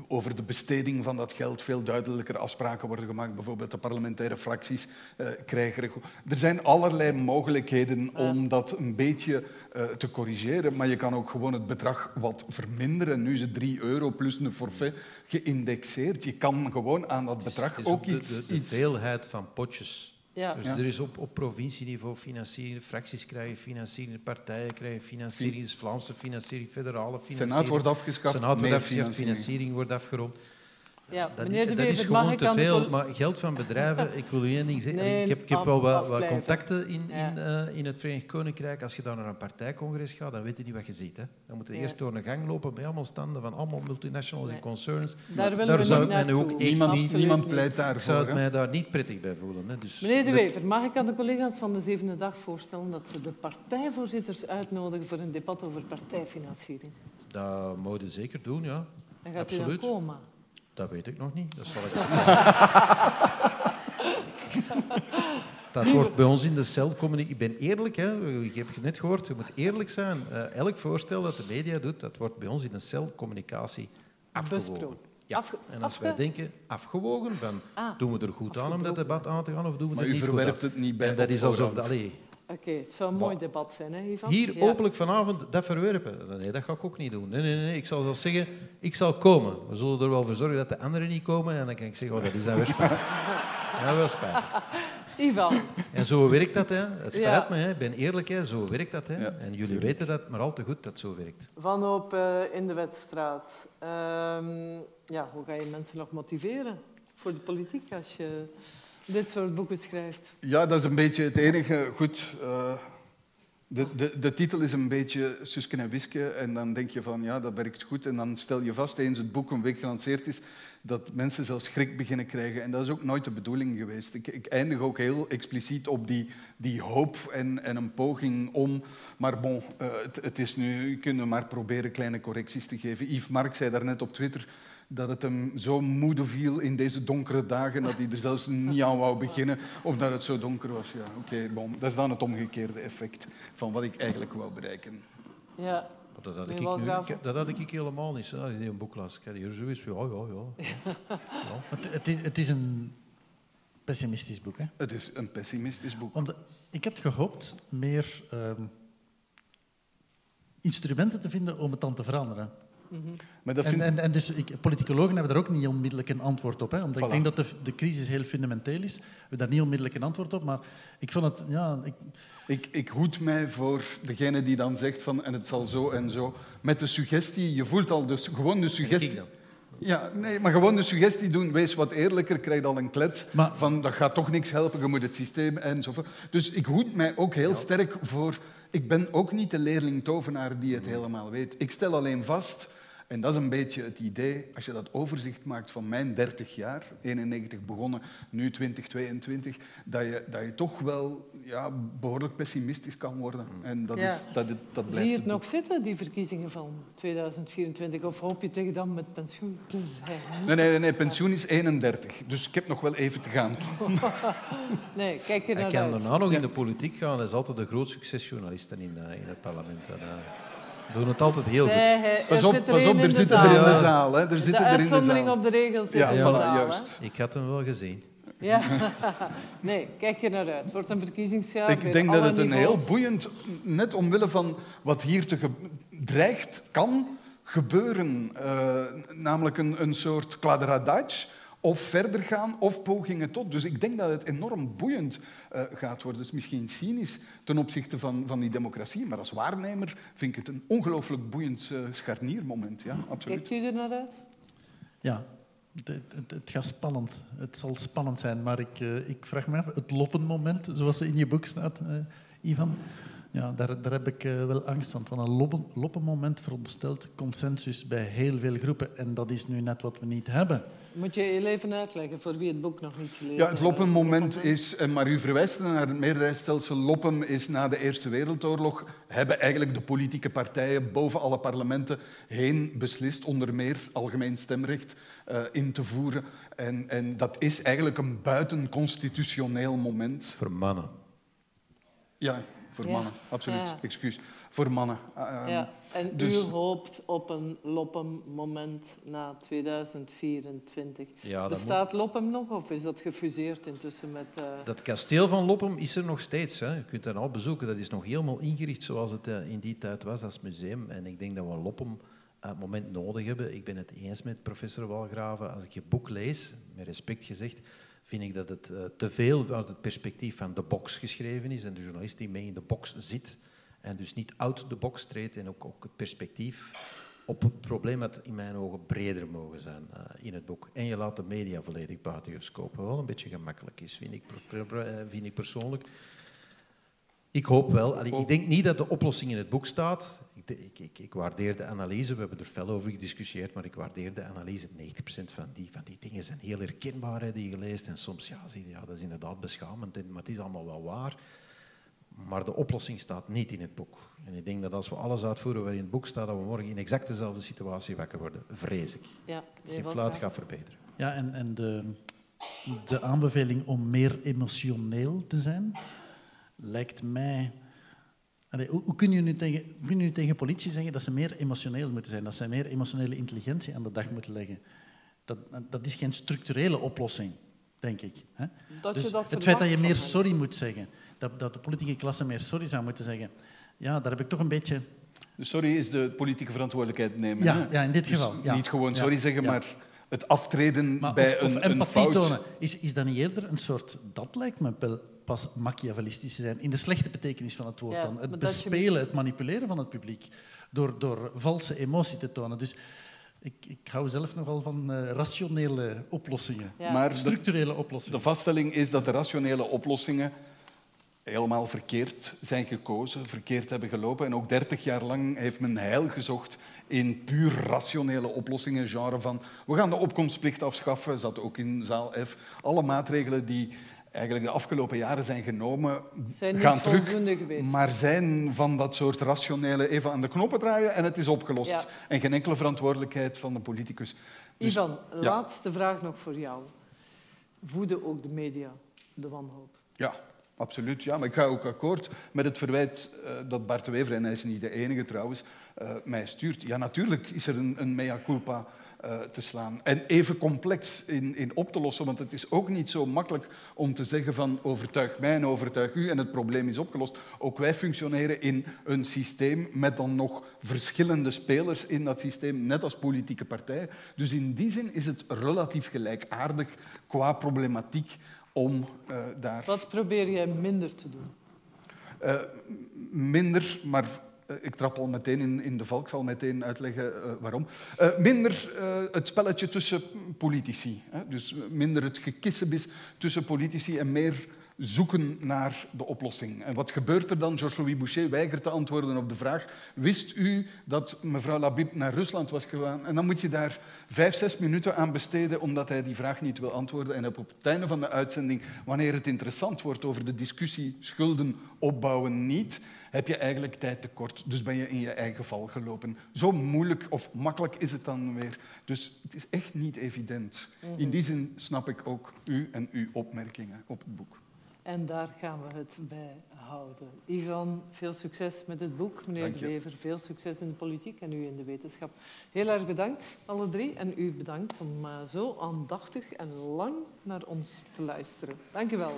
over de besteding van dat geld veel duidelijker afspraken worden gemaakt. Bijvoorbeeld de parlementaire fracties eh, krijgen... Er zijn allerlei mogelijkheden om dat een beetje eh, te corrigeren, maar je kan ook gewoon het bedrag wat verminderen. Nu is het 3 euro plus een forfait geïndexeerd. Je kan gewoon aan dat bedrag ook
de,
iets...
de, de veelheid van potjes
Ja.
Dus er is op, op provincieniveau financiering, fracties krijgen financiering, partijen krijgen financiering, Vlaamse financiering, federale financiering.
Senaat wordt afgeschaft,
Senaat wordt afgeschaft,
financiering.
financiering wordt afgerond.
Ja,
Dat,
meneer De
dat is
Wever, mag
gewoon
ik
te
aan de
veel. Maar geld van bedrijven, ik wil u één ding zeggen.
Nee,
ik heb, ik heb
af-
wel wat, contacten in,
Ja.
in, eh, in het Verenigd Koninkrijk. Als je daar naar een partijcongres gaat, dan weet je niet wat je ziet. Hè. Dan moet je
Ja.
eerst door een gang lopen bij allemaal standen van allemaal multinationals
Nee.
en concerns.
Daar willen
Daar
we
zou
niet
ik mij ook
Niemand,
Absoluut
niemand
niet.
pleit
Ik zou mij daar niet prettig bij voelen. Hè. Dus
Meneer De Wever, mag ik aan de collega's van de zevende dag voorstellen dat ze de partijvoorzitters uitnodigen voor een debat over partijfinanciering?
Dat mogen zeker doen, ja.
En gaat u
Absoluut.
dan komen?
Dat weet ik nog niet. Dat, zal ik dat wordt bij ons in de cel communicatie. Ik ben eerlijk, hè. ik heb je net gehoord, je moet eerlijk zijn. Eh, elk voorstel dat de media doet, dat wordt bij ons in de cel communicatie afgewogen. Ja.
Afge-
En als wij denken, afgewogen, van
Ah,
doen we er goed aan om dat debat aan te gaan of doen we
Maar
er
u
niet goed
verwerpt het niet bij
En dat is alsof... Dat, allee,
Oké, het zou een mooi debat zijn, hè, Ivan?
hier
Ja.
openlijk vanavond dat verwerpen. Nee, dat ga ik ook niet doen. Nee, nee, nee. Ik zal zelfs zeggen, ik zal komen. We zullen er wel voor zorgen dat de anderen niet komen. En dan kan ik zeggen, oh, dat is dan weer spijt. Ja, wel spijt.
Ivan,
En zo werkt dat. Hè. Het spijt
Ja.
me, hè. ik ben eerlijk. Hè. Zo werkt dat. Hè.
Ja,
en jullie weten dat, maar al te goed dat zo werkt.
wanhoop eh, in de wedstraat. Ehm, ja, hoe ga je mensen nog motiveren voor de politiek als je dit soort boeken schrijft?
Ja, dat is een beetje het enige. Goed, eh, de, de, de titel is een beetje Suske en Wiske. En dan denk je van, ja, dat werkt goed. En dan stel je vast, eens het boek een week gelanceerd is, dat mensen zelfs schrik beginnen krijgen. En dat is ook nooit de bedoeling geweest. Ik, ik eindig ook heel expliciet op die, die hoop en, en een poging om... Maar bon, eh, het, het is nu... Je kunt maar proberen kleine correcties te geven. Yves Mark zei daarnet op Twitter dat het hem zo moede viel in deze donkere dagen dat hij er zelfs niet aan wou beginnen, omdat het zo donker was. Ja, oké, bon. Dat is dan het omgekeerde effect van wat ik eigenlijk wou bereiken.
Ja,
Dat had, ik nu, dat had ik helemaal niet. Als je een boek las, ik had hier zoiets van, ja, ja, ja.
Het, het, is, het is een pessimistisch boek. Hè?
Het is een pessimistisch boek.
Omdat, ik had gehoopt meer ehm, instrumenten te vinden om het dan te veranderen.
Maar dat
En,
vind
en, en dus ik, politicologen hebben daar ook niet onmiddellijk een antwoord op. Hè, omdat
Voilà.
ik denk dat de, de crisis heel fundamenteel is. We hebben daar niet onmiddellijk een antwoord op. Maar ik vond het... Ja, ik,
Ik, ik hoed mij voor degene die dan zegt van en het zal zo en zo. Met de suggestie, je voelt al dus gewoon de suggestie. Ja, nee, maar gewoon de suggestie doen, wees wat eerlijker, krijg al een klets
Maar-
van dat gaat toch niks helpen, je moet het systeem enzovoort. Dus ik hoed mij ook heel sterk voor, ik ben ook niet de leerling-tovenaar die het helemaal weet. Ik stel alleen vast, en dat is een beetje het idee, als je dat overzicht maakt van mijn 30 jaar, 91 begonnen, nu 2022, dat je, dat je toch wel ja, behoorlijk pessimistisch kan worden. En dat,
Ja.
is, dat, dat blijft
zie je het
het
nog zitten, die verkiezingen van 2024? Of hoop je tegen dan met pensioen te zijn?
Nee, nee, nee, nee, pensioen is 31, dus ik heb nog wel even te gaan.
Nee, kijk er
Hij
naar
kan
uit.
daarna nog in de politiek gaan. Hij is altijd een groot succesjournalist in, eh, in het parlement. En, doen het altijd heel goed.
Pas
er
op,
er
pas op er zitten er in de zaal. Hè. Er
De
zitten er in de
uitzondering
zaal.
op de regels zit
Ja,
in de zaal.
juist.
Ik had hem wel gezien.
Ja. Nee, kijk er naar uit. Het wordt een verkiezingsjaar.
Ik denk dat het een heel boeiend, net omwille van wat hier te ge- dreigt, kan gebeuren. eh, namelijk een, een soort kladderadatsch, of verder gaan, of pogingen tot. Dus ik denk dat het enorm boeiend eh, gaat worden. Is misschien cynisch ten opzichte van, van die democratie, maar als waarnemer vind ik het een ongelooflijk boeiend eh, scharniermoment. Ja, absoluut.
Kijkt u er naar uit?
ja, het, het, het gaat spannend. Het zal spannend zijn. Maar ik, eh, ik vraag me af, het loppenmoment, zoals in je boek staat, eh, Ivan... Ja, daar, daar heb ik eh, wel angst van. Want een loppen, loppenmoment veronderstelt consensus bij heel veel groepen. En dat is nu net wat we niet hebben.
Moet je heel even uitleggen voor wie het boek nog niet gelezen
Ja, het
heeft.
loppenmoment is, en maar u verwijst naar het meerderheidsstelsel. Loppen is na de Eerste Wereldoorlog, hebben eigenlijk de politieke partijen boven alle parlementen heen beslist, onder meer algemeen stemrecht eh, in te voeren. En, en dat is eigenlijk een buitenconstitutioneel moment.
Voor mannen.
Ja, voor
Ja.
mannen, absoluut.
Ja.
Excuus. Voor mannen. Eh,
Ja, en
dus-
u hoopt op een Loppem-moment na 2024.
Ja, dat
Bestaat Loppem nog of is dat gefuseerd intussen met... eh,
Dat kasteel van Loppem is er nog steeds. Hè. Je kunt dat al bezoeken. Dat is nog helemaal ingericht zoals het eh, in die tijd was als museum. En ik denk dat we Loppem op het moment nodig hebben. Ik ben het eens met professor Walgraven. Als ik je boek lees, met respect gezegd, vind ik dat het te veel uit het perspectief van de box geschreven is en de journalist die mee in de box zit en dus niet out de box treedt en ook, ook het perspectief op het probleem dat in mijn ogen breder mogen zijn uh, in het boek. En je laat de media volledig buiten je scope. Wat wel een beetje gemakkelijk is, vind ik, vind ik persoonlijk. Ik hoop wel. Allee, ik denk niet dat de oplossing in het boek staat. Ik, ik, ik, ik, waardeer de analyse, we hebben er fel over gediscussieerd, maar ik waardeer de analyse. 90% van die, van die dingen zijn heel herkenbaar, hè, die je leest. En soms, ja, ja, dat is inderdaad beschamend, maar het is allemaal wel waar. Maar de oplossing staat niet in het boek. En ik denk dat als we alles uitvoeren wat in het boek staat, dat we morgen in exact dezelfde situatie wakker worden. Vrees ik. Ja, Geen fluit gaat verbeteren.
Ja, en, en de, de aanbeveling om meer emotioneel te zijn, lijkt mij... hoe, hoe kun je nu tegen, kun je nu tegen politie zeggen dat ze meer emotioneel moeten zijn, dat ze meer emotionele intelligentie aan de dag moeten leggen? Dat, dat is geen structurele oplossing, denk ik. Hè? Dus het feit dat je meer sorry moet zeggen dat, dat de politieke klasse meer sorry zou moeten zeggen. Ja, daar heb ik toch een beetje...
Dus sorry is de politieke verantwoordelijkheid nemen.
Ja, ja in dit dus geval.
Niet gewoon sorry zeggen, maar het aftreden bij
of,
een,
empathie
een
tonen. Is, is dat niet eerder een soort... Dat lijkt me wel pas machiavellistisch te zijn. In de slechte betekenis van het woord dan. Het bespelen, het manipuleren van het publiek. Door, door valse emotie te tonen. Dus ik, ik hou zelf nogal van uh, rationele oplossingen. Maar structurele oplossingen.
De vaststelling is dat de rationele oplossingen helemaal verkeerd zijn gekozen, verkeerd hebben gelopen. En ook dertig jaar lang heeft men heil gezocht in puur rationele oplossingen, genre van we gaan de opkomstplicht afschaffen, zat ook in zaal F. Alle maatregelen die eigenlijk de afgelopen jaren zijn genomen,
zijn
gaan terug,
geweest.
maar zijn van dat soort rationele even aan de knoppen draaien en het is opgelost. En geen enkele verantwoordelijkheid van de politicus.
Dus, Ivan, laatste vraag nog voor jou. Voeden ook de media de wanhoop?
Ja, Absoluut, ja. Maar ik ga ook akkoord met het verwijt uh, dat Bart Wever, en hij is niet de enige trouwens, uh, mij stuurt. Ja, natuurlijk is er een, een mea culpa uh, te slaan. En even complex in, in op te lossen, want het is ook niet zo makkelijk om te zeggen van overtuig mij en overtuig u en het probleem is opgelost. Ook wij functioneren in een systeem met dan nog verschillende spelers in dat systeem, net als politieke partijen. Dus in die zin is het relatief gelijkaardig qua problematiek om uh, daar...
Wat probeer jij minder te doen?
Uh, minder, maar ik trap al meteen in, in de valk, zal meteen uitleggen waarom. minder het spelletje tussen politici. Hè? Dus minder het gekissenbis tussen politici en meer zoeken naar de oplossing. En wat gebeurt er dan? Georges-Louis Boucher weigert te antwoorden op de vraag wist u dat mevrouw Labib naar Rusland was gegaan? En dan moet je daar vijf, zes minuten aan besteden omdat hij die vraag niet wil antwoorden. En op het einde van de uitzending, wanneer het interessant wordt over de discussie schulden opbouwen niet, heb je eigenlijk tijd tekort. Dus ben je in je eigen val gelopen. Zo moeilijk of makkelijk is het dan weer. Dus het is echt niet evident. In die zin snap ik ook u en uw opmerkingen op het boek.
En daar gaan we het bij houden. Ivan, veel succes met het boek. Meneer De Wever, veel succes in de politiek en u in de wetenschap. Heel erg bedankt, alle drie. En u bedankt om uh, zo aandachtig en lang naar ons te luisteren. Dank u wel.